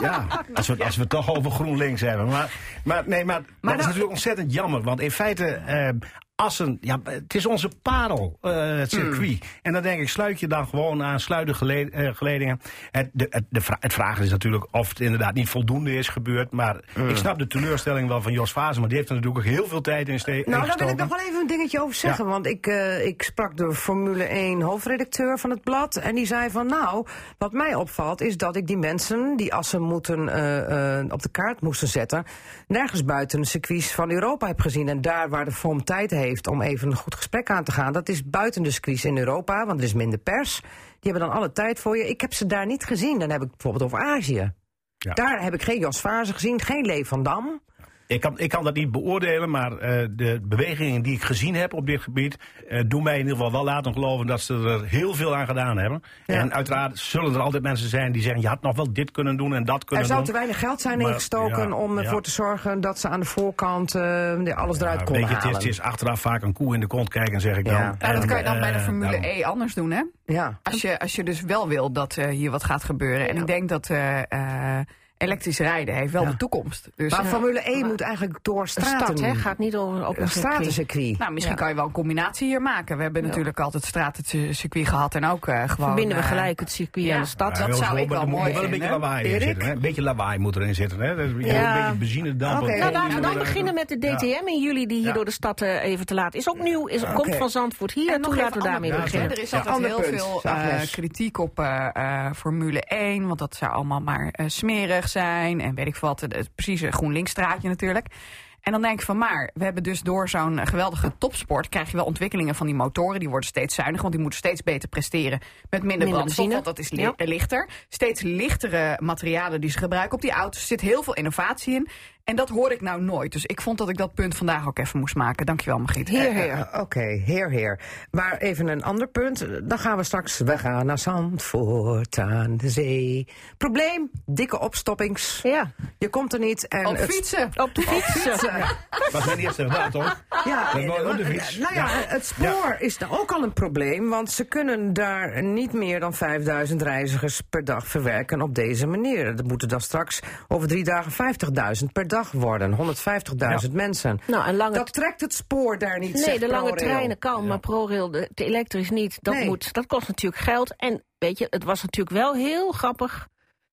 ja, als we, als we het toch over GroenLinks hebben. Maar, maar, nee, maar, dat is nou- natuurlijk ontzettend jammer. Want in feite, eh, Assen, ja, het is onze parel, eh, het circuit. En dan denk ik, sluit je dan gewoon aan, sluit de eh, geledingen. Het, de, het, de vra- het vraag is natuurlijk of het inderdaad niet voldoende is gebeurd. Maar ik snap de teleurstelling wel van Jos Vazen. Maar die heeft er natuurlijk ook heel veel tijd in ste- Nou, daar wil ik nog wel even een dingetje over zeggen. Want ik, eh, ik sprak de Formule 1 hoofdredacteur van het blad. En die zei van nou, wat mij opvalt is dat ik die mensen die Assen moeten, op de kaart moesten zetten... nergens buiten de circuits van Europa heb gezien. En daar waar de FOM tijd heeft om even een goed gesprek aan te gaan... dat is buiten de circuits in Europa, want er is minder pers. Die hebben dan alle tijd voor je. Ik heb ze daar niet gezien. Dan heb ik bijvoorbeeld over Azië. Ja. Daar heb ik geen Jos Vazen gezien, geen Lee van Dam. Ik kan, ik kan dat niet beoordelen, maar eh, de bewegingen die ik gezien heb op dit gebied... eh, doen mij in ieder geval wel laten geloven dat ze er heel veel aan gedaan hebben. Ja. En uiteraard zullen er altijd mensen zijn die zeggen... je had nog wel dit kunnen doen en dat kunnen Er zou doen. te weinig geld zijn Maar, ingestoken ja, om ervoor ja. te zorgen dat ze aan de voorkant eh, alles eruit konden weet je, het, is, halen. het is achteraf vaak een koe in de kont kijken, zeg ik Ja. dan. Ja, Nou, dat En, kan je dan bij de Formule daarom. E anders doen, hè? Ja. Als je, als je dus wel wil dat eh, hier wat gaat gebeuren. En ik denk dat eh, eh, elektrisch rijden heeft wel Ja. de toekomst. Dus, Maar eh, Formule 1 moet eigenlijk door straten. stad, hè? Gaat niet over op een een circuit. stratencircuit. nou, misschien Ja. kan je wel een combinatie hier maken. We hebben natuurlijk altijd stratencircuit gehad en ook eh, gewoon... Verbinden we eh, gelijk het circuit ja. en de stad. dat zou wel- ik wel er moet mooi wel een beetje vinden. lawaai in zitten. Hè? Een beetje lawaai moet erin zitten. Hè? Een beetje benzinedamp. Oké. en Nou, kool- laten we dan beginnen met de DTM in juli, die hier Ja. door de stad eh, even te laat is. Ook nieuw, is, komt van Zandvoort hier. En toen laten we daarmee beginnen. Er is altijd ander heel veel eh, kritiek op eh, eh, Formule 1. Want dat zou allemaal maar eh, smerig zijn. En weet ik wat. Het, het precieze GroenLinks-straatje natuurlijk. En dan denk ik van, maar we hebben dus door zo'n eh, geweldige topsport... krijg je wel ontwikkelingen van die motoren. Die worden steeds zuiniger, want die moeten steeds beter presteren... met minder, brandstof, want dat is li- Ja. eh, lichter. Steeds lichtere materialen die ze gebruiken op die auto's. Er zit heel veel innovatie in. En dat hoor ik nou nooit. Dus ik vond dat ik dat punt vandaag ook even moest maken. Dankjewel, Margriet. Heer, heer. Oké, heer, heer. Maar even een ander punt. Dan gaan we straks. We gaan naar Zandvoort aan de zee. Probleem: dikke opstoppings. Ja. Je komt er niet. En Op het- fietsen. Op de fiets. Was mijn eerste gedachte, toch? Ja, Dat is wel eh, op de fiets. eh, Nou ja, het spoor is nou ook al een probleem, want ze kunnen daar niet meer dan 5000 reizigers per dag verwerken op deze manier. Dat moeten dan straks over drie dagen 50.000 per dag worden, 150.000 mensen. Nou, en lange Dat trekt het spoor daar niet. Nee, de lange ProRail. treinen kan, maar ProRail, de, de elektrisch niet. Dat, Nee. moet, dat kost natuurlijk geld. En weet je, het was natuurlijk wel heel grappig,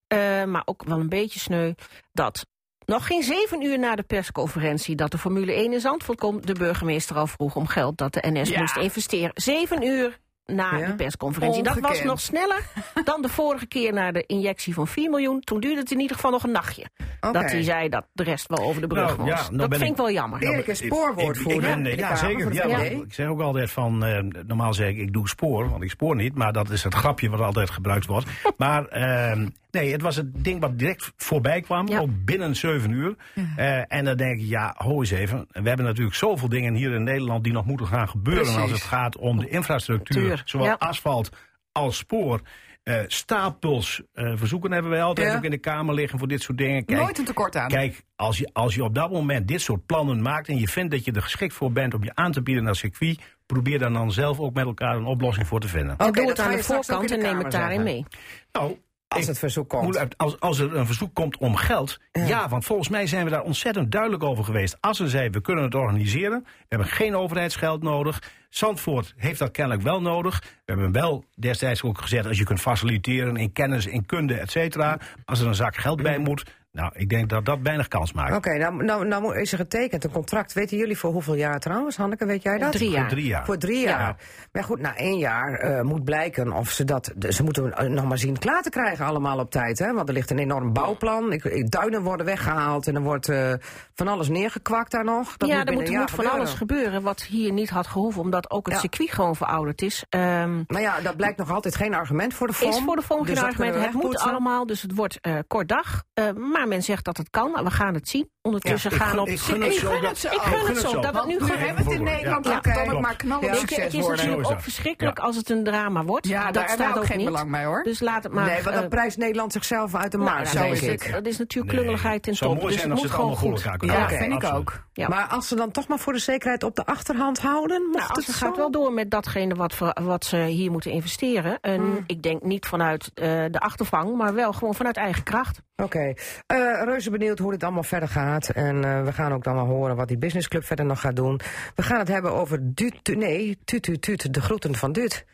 eh, maar ook wel een beetje sneu, dat nog geen zeven uur na de persconferentie dat de Formule 1 in Zandvoort komt, de burgemeester al vroeg om geld dat de NS Ja. moest investeren. Zeven uur na Ja. de persconferentie. Dat was nog sneller dan de vorige keer na de injectie van 4 miljoen. Toen duurde het in ieder geval nog een nachtje. Dat hij zei dat de rest wel over de brug Nou, ja, was. nou dat vind ik- ik wel jammer. Erik is spoorwoordvoerder. Ik, ik de ja, Kamer zeker. Ja, ik zeg ook altijd van, eh, normaal zeg ik, ik doe spoor, want ik spoor niet. Maar dat is het grapje wat altijd gebruikt wordt. maar ehm, nee, het was het ding wat direct voorbij kwam, Ja. ook binnen zeven uur. Eh, en dan denk ik, ja, ho eens even. We hebben natuurlijk zoveel dingen hier in Nederland die nog moeten gaan gebeuren Precies. als het gaat om de infrastructuur. Zowel ja. asfalt als spoor. Eh, stapels eh, verzoeken hebben wij altijd Ja. ook in de Kamer liggen voor dit soort dingen. Kijk, Nooit een tekort aan. Kijk, als je, als je op dat moment dit soort plannen maakt en je vindt dat je er geschikt voor bent om je aan te bieden naar circuit, probeer dan dan zelf ook met elkaar een oplossing voor te vinden. En Oké, doe dat het aan de voorkant en neem het daarin mee. Nou, Als ik het verzoek komt. als, als er een verzoek komt om geld, ja. want volgens mij zijn we daar ontzettend duidelijk over geweest. Assen zei, we kunnen het organiseren, we hebben geen overheidsgeld nodig. Zandvoort heeft dat kennelijk wel nodig. We hebben wel destijds ook gezegd, als je kunt faciliteren in kennis, in kunde, et cetera. Als er een zak geld bij moet, nou, ik denk dat dat weinig kans maakt. Oké, nou, nou, nou is er getekend een contract. Weten jullie voor hoeveel jaar trouwens? Hanneke, weet jij dat? Drie Voor jaar. drie jaar. Voor drie jaar. Maar goed, na één jaar eh, moet blijken of ze dat. Ze moeten eh, nog maar zien klaar te krijgen, allemaal op tijd. Hè? Want er ligt een enorm bouwplan. Ik, ik- duinen worden weggehaald en er wordt eh, van alles neergekwakt daar nog. Dat ja, moet er moet, er moet van alles gebeuren wat hier niet had gehoeven, omdat ook het Ja. circuit gewoon verouderd is. Ehm Nou ja, dat blijkt nog altijd geen argument voor de FOM. is voor de volgende Dus dat argument. Het moet allemaal, dus het wordt eh, kort dag. Eh, maar men zegt dat het kan. Nou, we gaan het zien. Ondertussen Ja, gaan gun- op. ik gun het zo gun het zo. Ik gun het zo. Dat het Want nu gewoon. hebben we het in. Nederland, Ja. het dan ook maar knallen Ja. Het is natuurlijk Zo ook verschrikkelijk Ja. als het een drama wordt. Ja, dat staat we ook ook geen niet. belang bij hoor. Dus laat het maar. nee, want eh, dan prijst Nederland zichzelf uit de nou, markt, zo is ik. het. Dat is natuurlijk klungeligheid in het zou top. mooi Dus zijn het als moet ze het gewoon goed. Ja, vind ik ook. Ja. Maar als ze dan toch maar voor de zekerheid op de achterhand houden, mocht Nou, als het het gaat zo? wel door met datgene wat, wat ze hier moeten investeren. En Hmm. ik denk niet vanuit eh, de achtervang, maar wel gewoon vanuit eigen kracht. Oké, Eh, reuze benieuwd hoe dit allemaal verder gaat. En eh, we gaan ook dan wel horen wat die businessclub verder nog gaat doen. We gaan het hebben over Dut, nee, Tut, Tut, Tut, de groeten van Dut.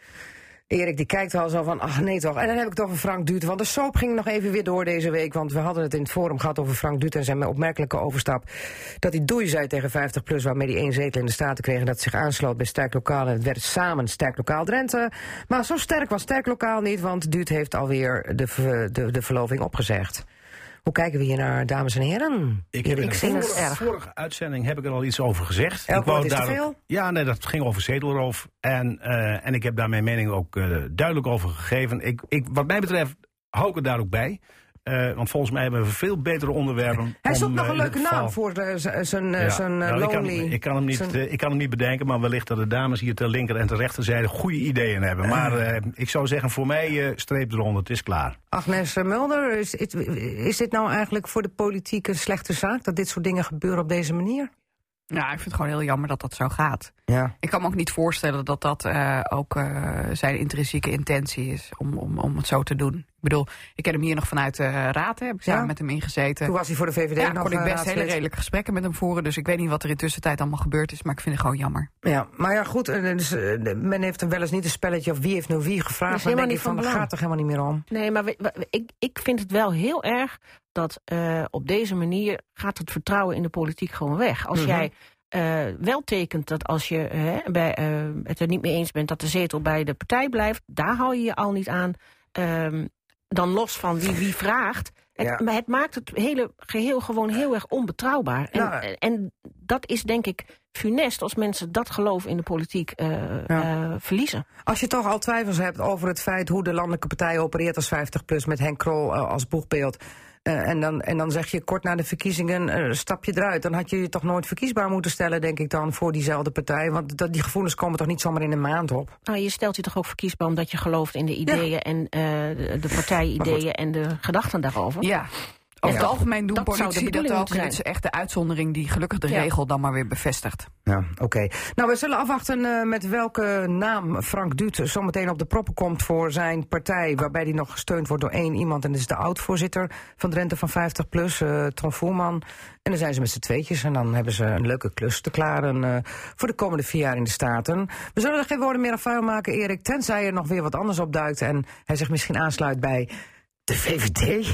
Erik die kijkt al zo van, ach nee toch. En dan heb ik toch een Frank Duut. Want de soap ging nog even weer door deze week. Want we hadden het in het forum gehad over Frank Duut en zijn opmerkelijke overstap. Dat hij doei zei tegen 50PLUS, waarmee hij één zetel in de Staten kreeg. En dat zich aansloot bij Sterk Lokaal. En het werd samen Sterk Lokaal Drenthe. Maar zo sterk was Sterk Lokaal niet, want Duut heeft alweer de, de, de verloving opgezegd. Hoe kijken we hier naar, dames en heren? Ik heb in Erik de Singers. vorige, erg. vorige uitzending heb ik er al iets over gezegd. Elk ik wou is daar veel? Ja, nee, dat ging over zetelroof. En, eh, en ik heb daar mijn mening ook eh, duidelijk over gegeven. Ik, ik, wat mij betreft hou ik het daar ook bij. Eh, want volgens mij hebben we veel betere onderwerpen. Hij zoekt nog eh, een leuke geval- naam voor zijn Ja. zijn ik, kan, lonely. ik, kan hem niet, eh, ik kan hem niet bedenken, maar wellicht dat de dames hier ter linker en ter rechterzijde goede ideeën hebben. Maar ik zou zeggen, voor mij streep eronder, het is klaar. Agnes Mulder, is, is, is dit nou eigenlijk voor de politiek een slechte zaak dat dit soort dingen gebeuren op deze manier? Ja, ik vind het gewoon heel jammer dat dat zo gaat. Ja. Ik kan me ook niet voorstellen dat dat eh, ook eh, zijn intrinsieke intentie is om, om, om het zo te doen. Ik bedoel, ik ken hem hier nog vanuit de raad, hè, heb ik samen Ja. met hem ingezeten. Toen was hij voor de VVD ja, nog kon ik eh, best raadslid. hele redelijke gesprekken met hem voeren. Dus ik weet niet wat er in tussentijd allemaal gebeurd is, maar ik vind het gewoon jammer. Ja, maar ja, goed, eh, dus, eh, men heeft hem wel eens niet een spelletje of wie heeft nou wie Dat gevraagd. is Dan helemaal denk ik niet van, van gaat toch helemaal niet meer om. Nee, maar we- we- ik, ik vind het wel heel erg dat eh, op deze manier gaat het vertrouwen in de politiek gewoon weg. Als Mhm. jij eh, wel tekent dat als je bij, eh, het er niet mee eens bent dat de zetel bij de partij blijft, daar hou je je al niet aan. Ehm, dan los van wie wie vraagt. Het, Ja. Maar het maakt het hele geheel gewoon heel erg onbetrouwbaar. En, Nou, en dat is denk ik funest als mensen dat geloof in de politiek Ja. verliezen. Als je toch al twijfels hebt over het feit hoe de landelijke partij opereert als 50PLUS met Henk Krol als boegbeeld. Eh, en, dan, en dan zeg je kort na de verkiezingen, eh, stap je eruit. Dan had je je toch nooit verkiesbaar moeten stellen, denk ik dan, voor diezelfde partij. Want dat, die gevoelens komen toch niet zomaar in een maand op? Nou, je stelt je toch ook verkiesbaar omdat je gelooft in de ideeën en eh, de, de partijideeën en de gedachten daarover. Ja. Over het algemeen doen Dat politici dat ook. Het is echt de uitzondering die gelukkig de regel dan maar weer bevestigt. Ja, oké. Nou, we zullen afwachten eh, met welke naam Frank Duut zometeen op de proppen komt voor zijn partij. Waarbij hij nog gesteund wordt door één iemand. En dat is de oud-voorzitter van Drenthe van 50PLUS, eh Ton Voerman. En dan zijn ze met z'n tweetjes en dan hebben ze een leuke klus te klaren eh, voor de komende vier jaar in de Staten. We zullen er geen woorden meer aan vuil maken, Erik, tenzij er nog weer wat anders opduikt. En hij zich misschien aansluit bij de VVD.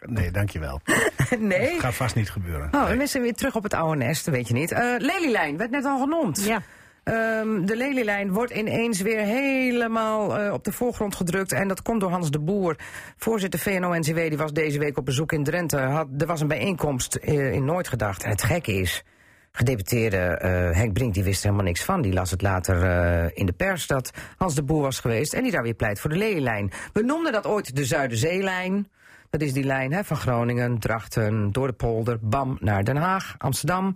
Nee, dankjewel. nee. Gaat vast niet gebeuren. Oh, we zijn weer terug op het oude nest, weet je niet. Eh Lelylijn werd net al genoemd. Ja. Ehm, de Lelylijn wordt ineens weer helemaal eh, op de voorgrond gedrukt. En dat komt door Hans de Boer. Voorzitter VNO-NCW die was deze week op bezoek in Drenthe. Had, er was een bijeenkomst eh, in Nooit gedacht. En het gekke is, gedeputeerde eh, Henk Brink die wist er helemaal niks van. Die las het later eh, in de pers dat Hans de Boer was geweest. En die daar weer pleit voor de Lelylijn. We noemden dat ooit de Zuiderzeelijn. Dat is die lijn van Groningen, Drachten, door de polder, bam, naar Den Haag, Amsterdam.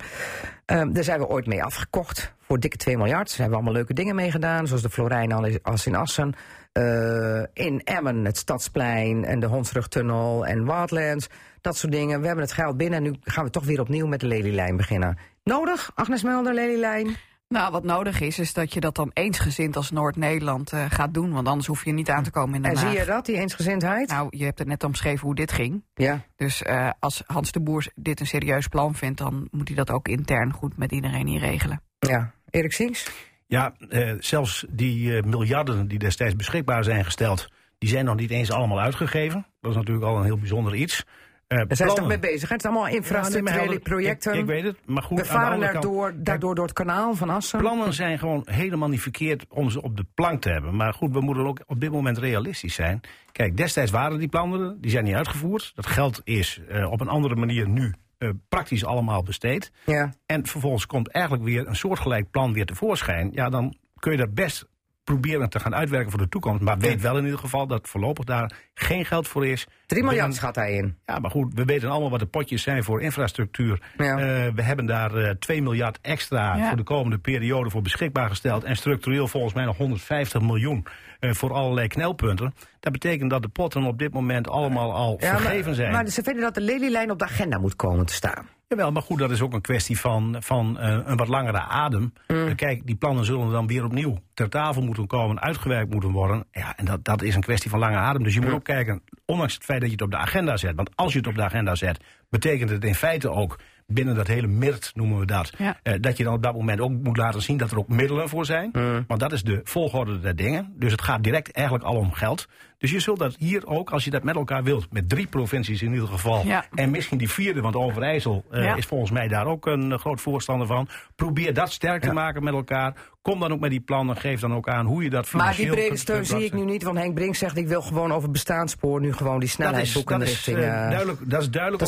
Ehm, daar zijn we ooit mee afgekocht voor dikke 2 miljard. Daar hebben we allemaal leuke dingen mee gedaan, zoals de Florijn al- als in Assen. Eh, in Emmen, het Stadsplein en de Hondsrugtunnel en Wildlands. Dat soort dingen. We hebben het geld binnen en nu gaan we toch weer opnieuw met de Lelylijn beginnen. Nodig, Agnes Melder, Lelylijn? Nou, wat nodig is, is dat je dat dan eensgezind als Noord-Nederland eh, gaat doen. Want anders hoef je niet aan te komen in Den En zie je dat, die eensgezindheid? Nou, je hebt het net omschreven hoe dit ging. Ja. Dus eh, als Hans de Boer dit een serieus plan vindt... dan moet hij dat ook intern goed met iedereen hier regelen. ja. Erik Sinks? Ja, eh, zelfs die eh, miljarden die destijds beschikbaar zijn gesteld, die zijn nog niet eens allemaal uitgegeven. Dat is natuurlijk al een heel bijzonder iets. Eh, Daar zijn ze toch mee bezig. Het zijn allemaal infrastructurele projecten. Ik, ik weet het, maar goed. we varen kant- daardoor, daardoor door het kanaal van Assen. Plannen zijn gewoon helemaal niet verkeerd om ze op de plank te hebben. Maar goed, we moeten ook op dit moment realistisch zijn. Kijk, destijds waren die plannen, die zijn niet uitgevoerd. Dat geld is eh, op een andere manier nu eh, praktisch allemaal besteed. Ja. En vervolgens komt eigenlijk weer een soortgelijk plan weer tevoorschijn. Ja, dan kun je dat best proberen te gaan uitwerken voor de toekomst. Maar weet wel in ieder geval dat voorlopig daar geen geld voor is. 3 miljard Binnen- schat hij in. ja, maar goed, we weten allemaal wat de potjes zijn voor infrastructuur. Ja. Eh, we hebben daar eh 2 miljard extra Ja. voor de komende periode voor beschikbaar gesteld. En structureel volgens mij nog 150 miljoen eh, voor allerlei knelpunten. Dat betekent dat de potten op dit moment allemaal al Ja, vergeven maar, zijn. maar ze vinden dat de Lelylijn op de agenda moet komen te staan. Jawel, maar goed, dat is ook een kwestie van, van eh, een wat langere adem. Mm. Eh, kijk, die plannen zullen dan weer opnieuw ter tafel moeten komen, uitgewerkt moeten worden. Ja, en dat, dat is een kwestie van lange adem. Dus je moet ook kijken, ondanks het feit dat je het op de agenda zet. Want als je het op de agenda zet, betekent het in feite ook binnen dat hele MIRT noemen we dat. Ja. eh, dat je dan op dat moment ook moet laten zien dat er ook middelen voor zijn. Mm. Want dat is de volgorde der dingen. Dus het gaat direct eigenlijk al om geld. Dus je zult dat hier ook, als je dat met elkaar wilt, met drie provincies in ieder geval. Ja. En misschien die vierde, want Overijssel eh, Ja. is volgens mij daar ook een eh, groot voorstander van. Probeer dat sterk te maken met elkaar. Kom dan ook met die plannen. Geef dan ook aan hoe je dat Maar financieel die brede steun kunt zie ik nu niet, want Henk Brink zegt... ik wil gewoon over bestaanspoor nu gewoon die snelheid richting... eh, eh, duidelijk, dat is duidelijk,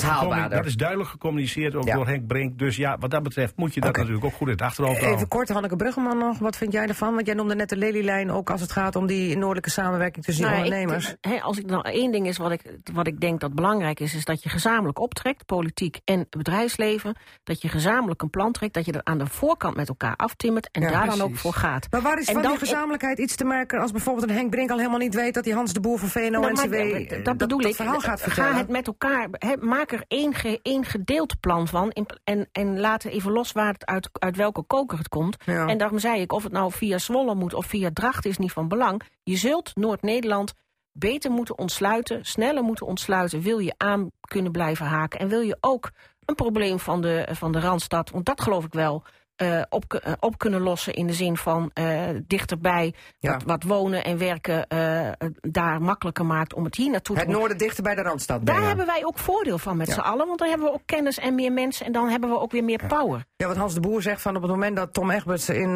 dat is dat duidelijk gecommuniceerd ook Ja. door Henk Brink. Dus ja, wat dat betreft moet je dat natuurlijk ook goed in het achterhoofd Even houden. kort, Hanneke Bruggeman nog. Wat vind jij ervan? Want jij noemde net de Lelylijn ook als het gaat om die noordelijke samenwerking tussen die Nou, ik- ondernemers. hè, als ik nou één ding is wat ik, wat ik denk dat belangrijk is, is dat je gezamenlijk optrekt, politiek en bedrijfsleven. Dat je gezamenlijk een plan trekt, dat je dat aan de voorkant met elkaar aftimmert en Ja, daar dan ook voor gaat. Maar waar is En van dan- die gezamenlijkheid iets te merken als bijvoorbeeld een Henk Brink al helemaal niet weet dat die Hans de Boer van VNO Nou, eh, dat, dat bedoel dat ik. verhaal gaat Ga vertellen? het met elkaar. hè, maak er één, ge, één gedeeld plan van. in- en, en laat even los waar het uit, uit welke koker het komt. Ja. En daarom zei ik, of het nou via Zwolle moet of via Dracht is niet van belang. Je zult Noord-Nederland beter moeten ontsluiten, sneller moeten ontsluiten. Wil je aan kunnen blijven haken. En wil je ook een probleem van de, van de Randstad, want dat geloof ik wel. Eh, op, eh, op kunnen lossen in de zin van eh, dichterbij Ja. wat, wat wonen en werken daar makkelijker maakt om het hier naartoe Het te noorden dichter bij de Randstad daar hebben wij ook voordeel van met Ja. z'n allen, want dan hebben we ook kennis en meer mensen en dan hebben we ook weer meer power. Ja, wat Hans de Boer zegt van op het moment dat Tom Egberts in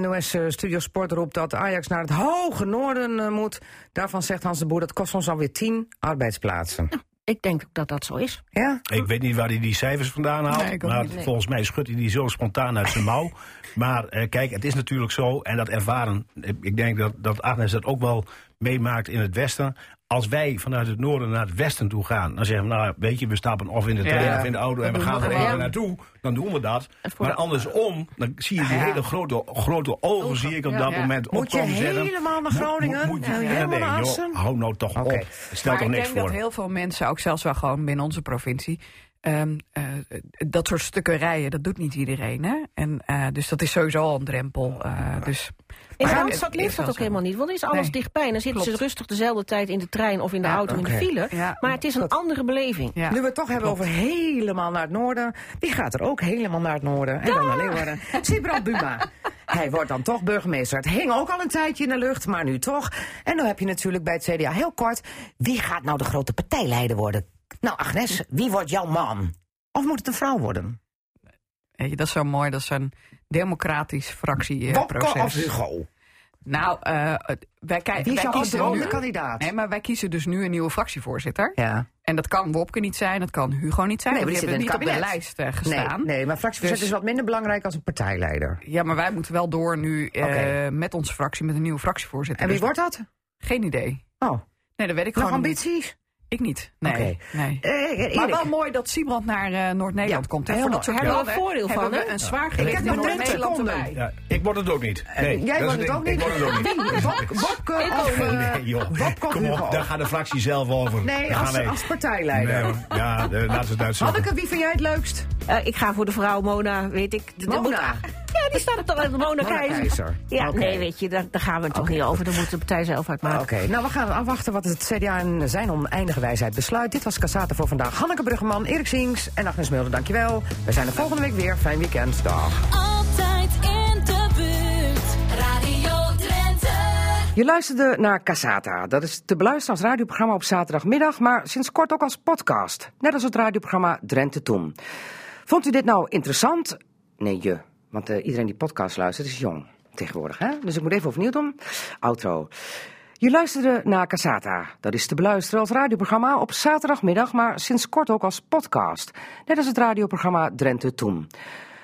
NOS Studio Sport roept dat Ajax naar het hoge noorden moet. Daarvan zegt Hans de Boer dat kost ons alweer 10 arbeidsplaatsen. Ik denk dat dat zo is. Ja? Ik weet niet waar hij die cijfers vandaan haalt. Nee, maar niet, nee. volgens mij schudt hij die zo spontaan uit zijn mouw. Maar eh, kijk, het is natuurlijk zo, en dat ervaren. Ik- Ik denk dat, dat Agnes dat ook wel meemaakt in het Westen. Als wij vanuit het noorden naar het westen toe gaan, dan zeggen we, nou weet je, we stappen of in de trein Ja. of in de auto en we gaan er even naartoe, dan doen we dat. Maar de- andersom, dan zie je die Ja. hele grote, grote ogen, zie ik op dat moment Moet je zetten. helemaal naar Groningen? Moet, je, helemaal denk ik, naar joh, hou nou toch op. Stel maar toch ik niks denk voor. dat heel veel mensen, ook zelfs wel gewoon binnen onze provincie, ehm, eh, dat soort stukken rijden, dat doet niet iedereen. Hè? En, eh, dus dat is sowieso al een drempel. eh, dus, In Randstad is leeft dat ook zo. helemaal niet. Want er is alles Nee. dichtbij. En dan zitten ze rustig dezelfde tijd in de trein of in de Ja, auto in de file. Ja. Maar het is een andere beleving. ja. Nu we het toch hebben over helemaal naar het noorden. Wie gaat er ook helemaal naar het noorden? En dan naar Leeuwarden. Sibrand Buma. Hij wordt dan toch burgemeester. Het hing ook al een tijdje in de lucht, maar nu toch. En dan heb je natuurlijk bij het CDA heel kort... wie gaat nou de grote partijleider worden? Nou, Agnes, wie wordt jouw man? Of moet het een vrouw worden? Dat is zo mooi, dat is een democratisch Wopke fractieproces. of Hugo? Nou, eh, het- wij, kijk, Wie is wij kiezen nu- kandidaat? Nee, maar wij kiezen dus nu een nieuwe fractievoorzitter. Ja. En dat kan Wopke niet zijn, dat kan Hugo niet zijn. Nee, die die hebben niet op de lijst eh, gestaan. nee, maar fractievoorzitter Dus- is wat minder belangrijk als een partijleider. Ja, maar wij moeten wel door nu eh, met onze fractie, met een nieuwe fractievoorzitter. En wie Dus wordt dat? Geen idee. Oh, Nee, dat weet ik nog gewoon niet. ambities? Ik niet. Nee. Nee. Eh, Erik. Maar wel mooi dat Siebrand naar eh, Noord-Nederland Ja, komt. Hè? Voor dat Daar hebben we plannen een voordeel hebben van, we hè? een zwaar Ik gewicht heb naar nog 30 Noord-Nederland erbij. Ja, ik word het ook niet. Nee, Jij wordt het ook niet? Ik word het ook niet. Eh, Kom op, daar gaat de fractie zelf over. Nee, als, als partijleider. Nee, ja, laten we het uitzoeken. Hanneke, wie vind jij het leukst? Eh, ik ga voor de vrouw Mona, weet ik. De- de- Mona. Ja, die staat er toch in de Mona Mona Keizer. Keizer. Ja, nee, weet je, daar, daar gaan we het toch niet over. Daar moet de partij zelf uitmaken. Oké, nou we gaan afwachten wat het CDA in zijn oneindige wijsheid besluit. Dit was Cassata voor vandaag. Hanneke Bruggeman, Erik Sings en Agnes Mulder, dankjewel. We zijn er volgende week weer. Fijn weekend. Dag. Altijd in de buurt. Radio Drenthe. Je luisterde naar Cassata. Dat is te beluisteren als radioprogramma op zaterdagmiddag, maar sinds kort ook als podcast. Net als het radioprogramma Drenthe Toen. Vond u dit nou interessant? Nee, je. Want eh, iedereen die podcast luistert is jong tegenwoordig, hè? Dus ik moet even opnieuw doen. Outro. Je luisterde naar Casata. Dat is te beluisteren als radioprogramma op zaterdagmiddag, maar sinds kort ook als podcast. Net als het radioprogramma Drenthe Toen.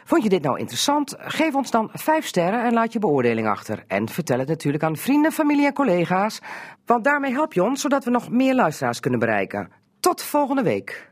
Vond je dit nou interessant? Geef ons dan 5 sterren en laat je beoordeling achter. En vertel het natuurlijk aan vrienden, familie en collega's. Want daarmee help je ons zodat we nog meer luisteraars kunnen bereiken. Tot volgende week.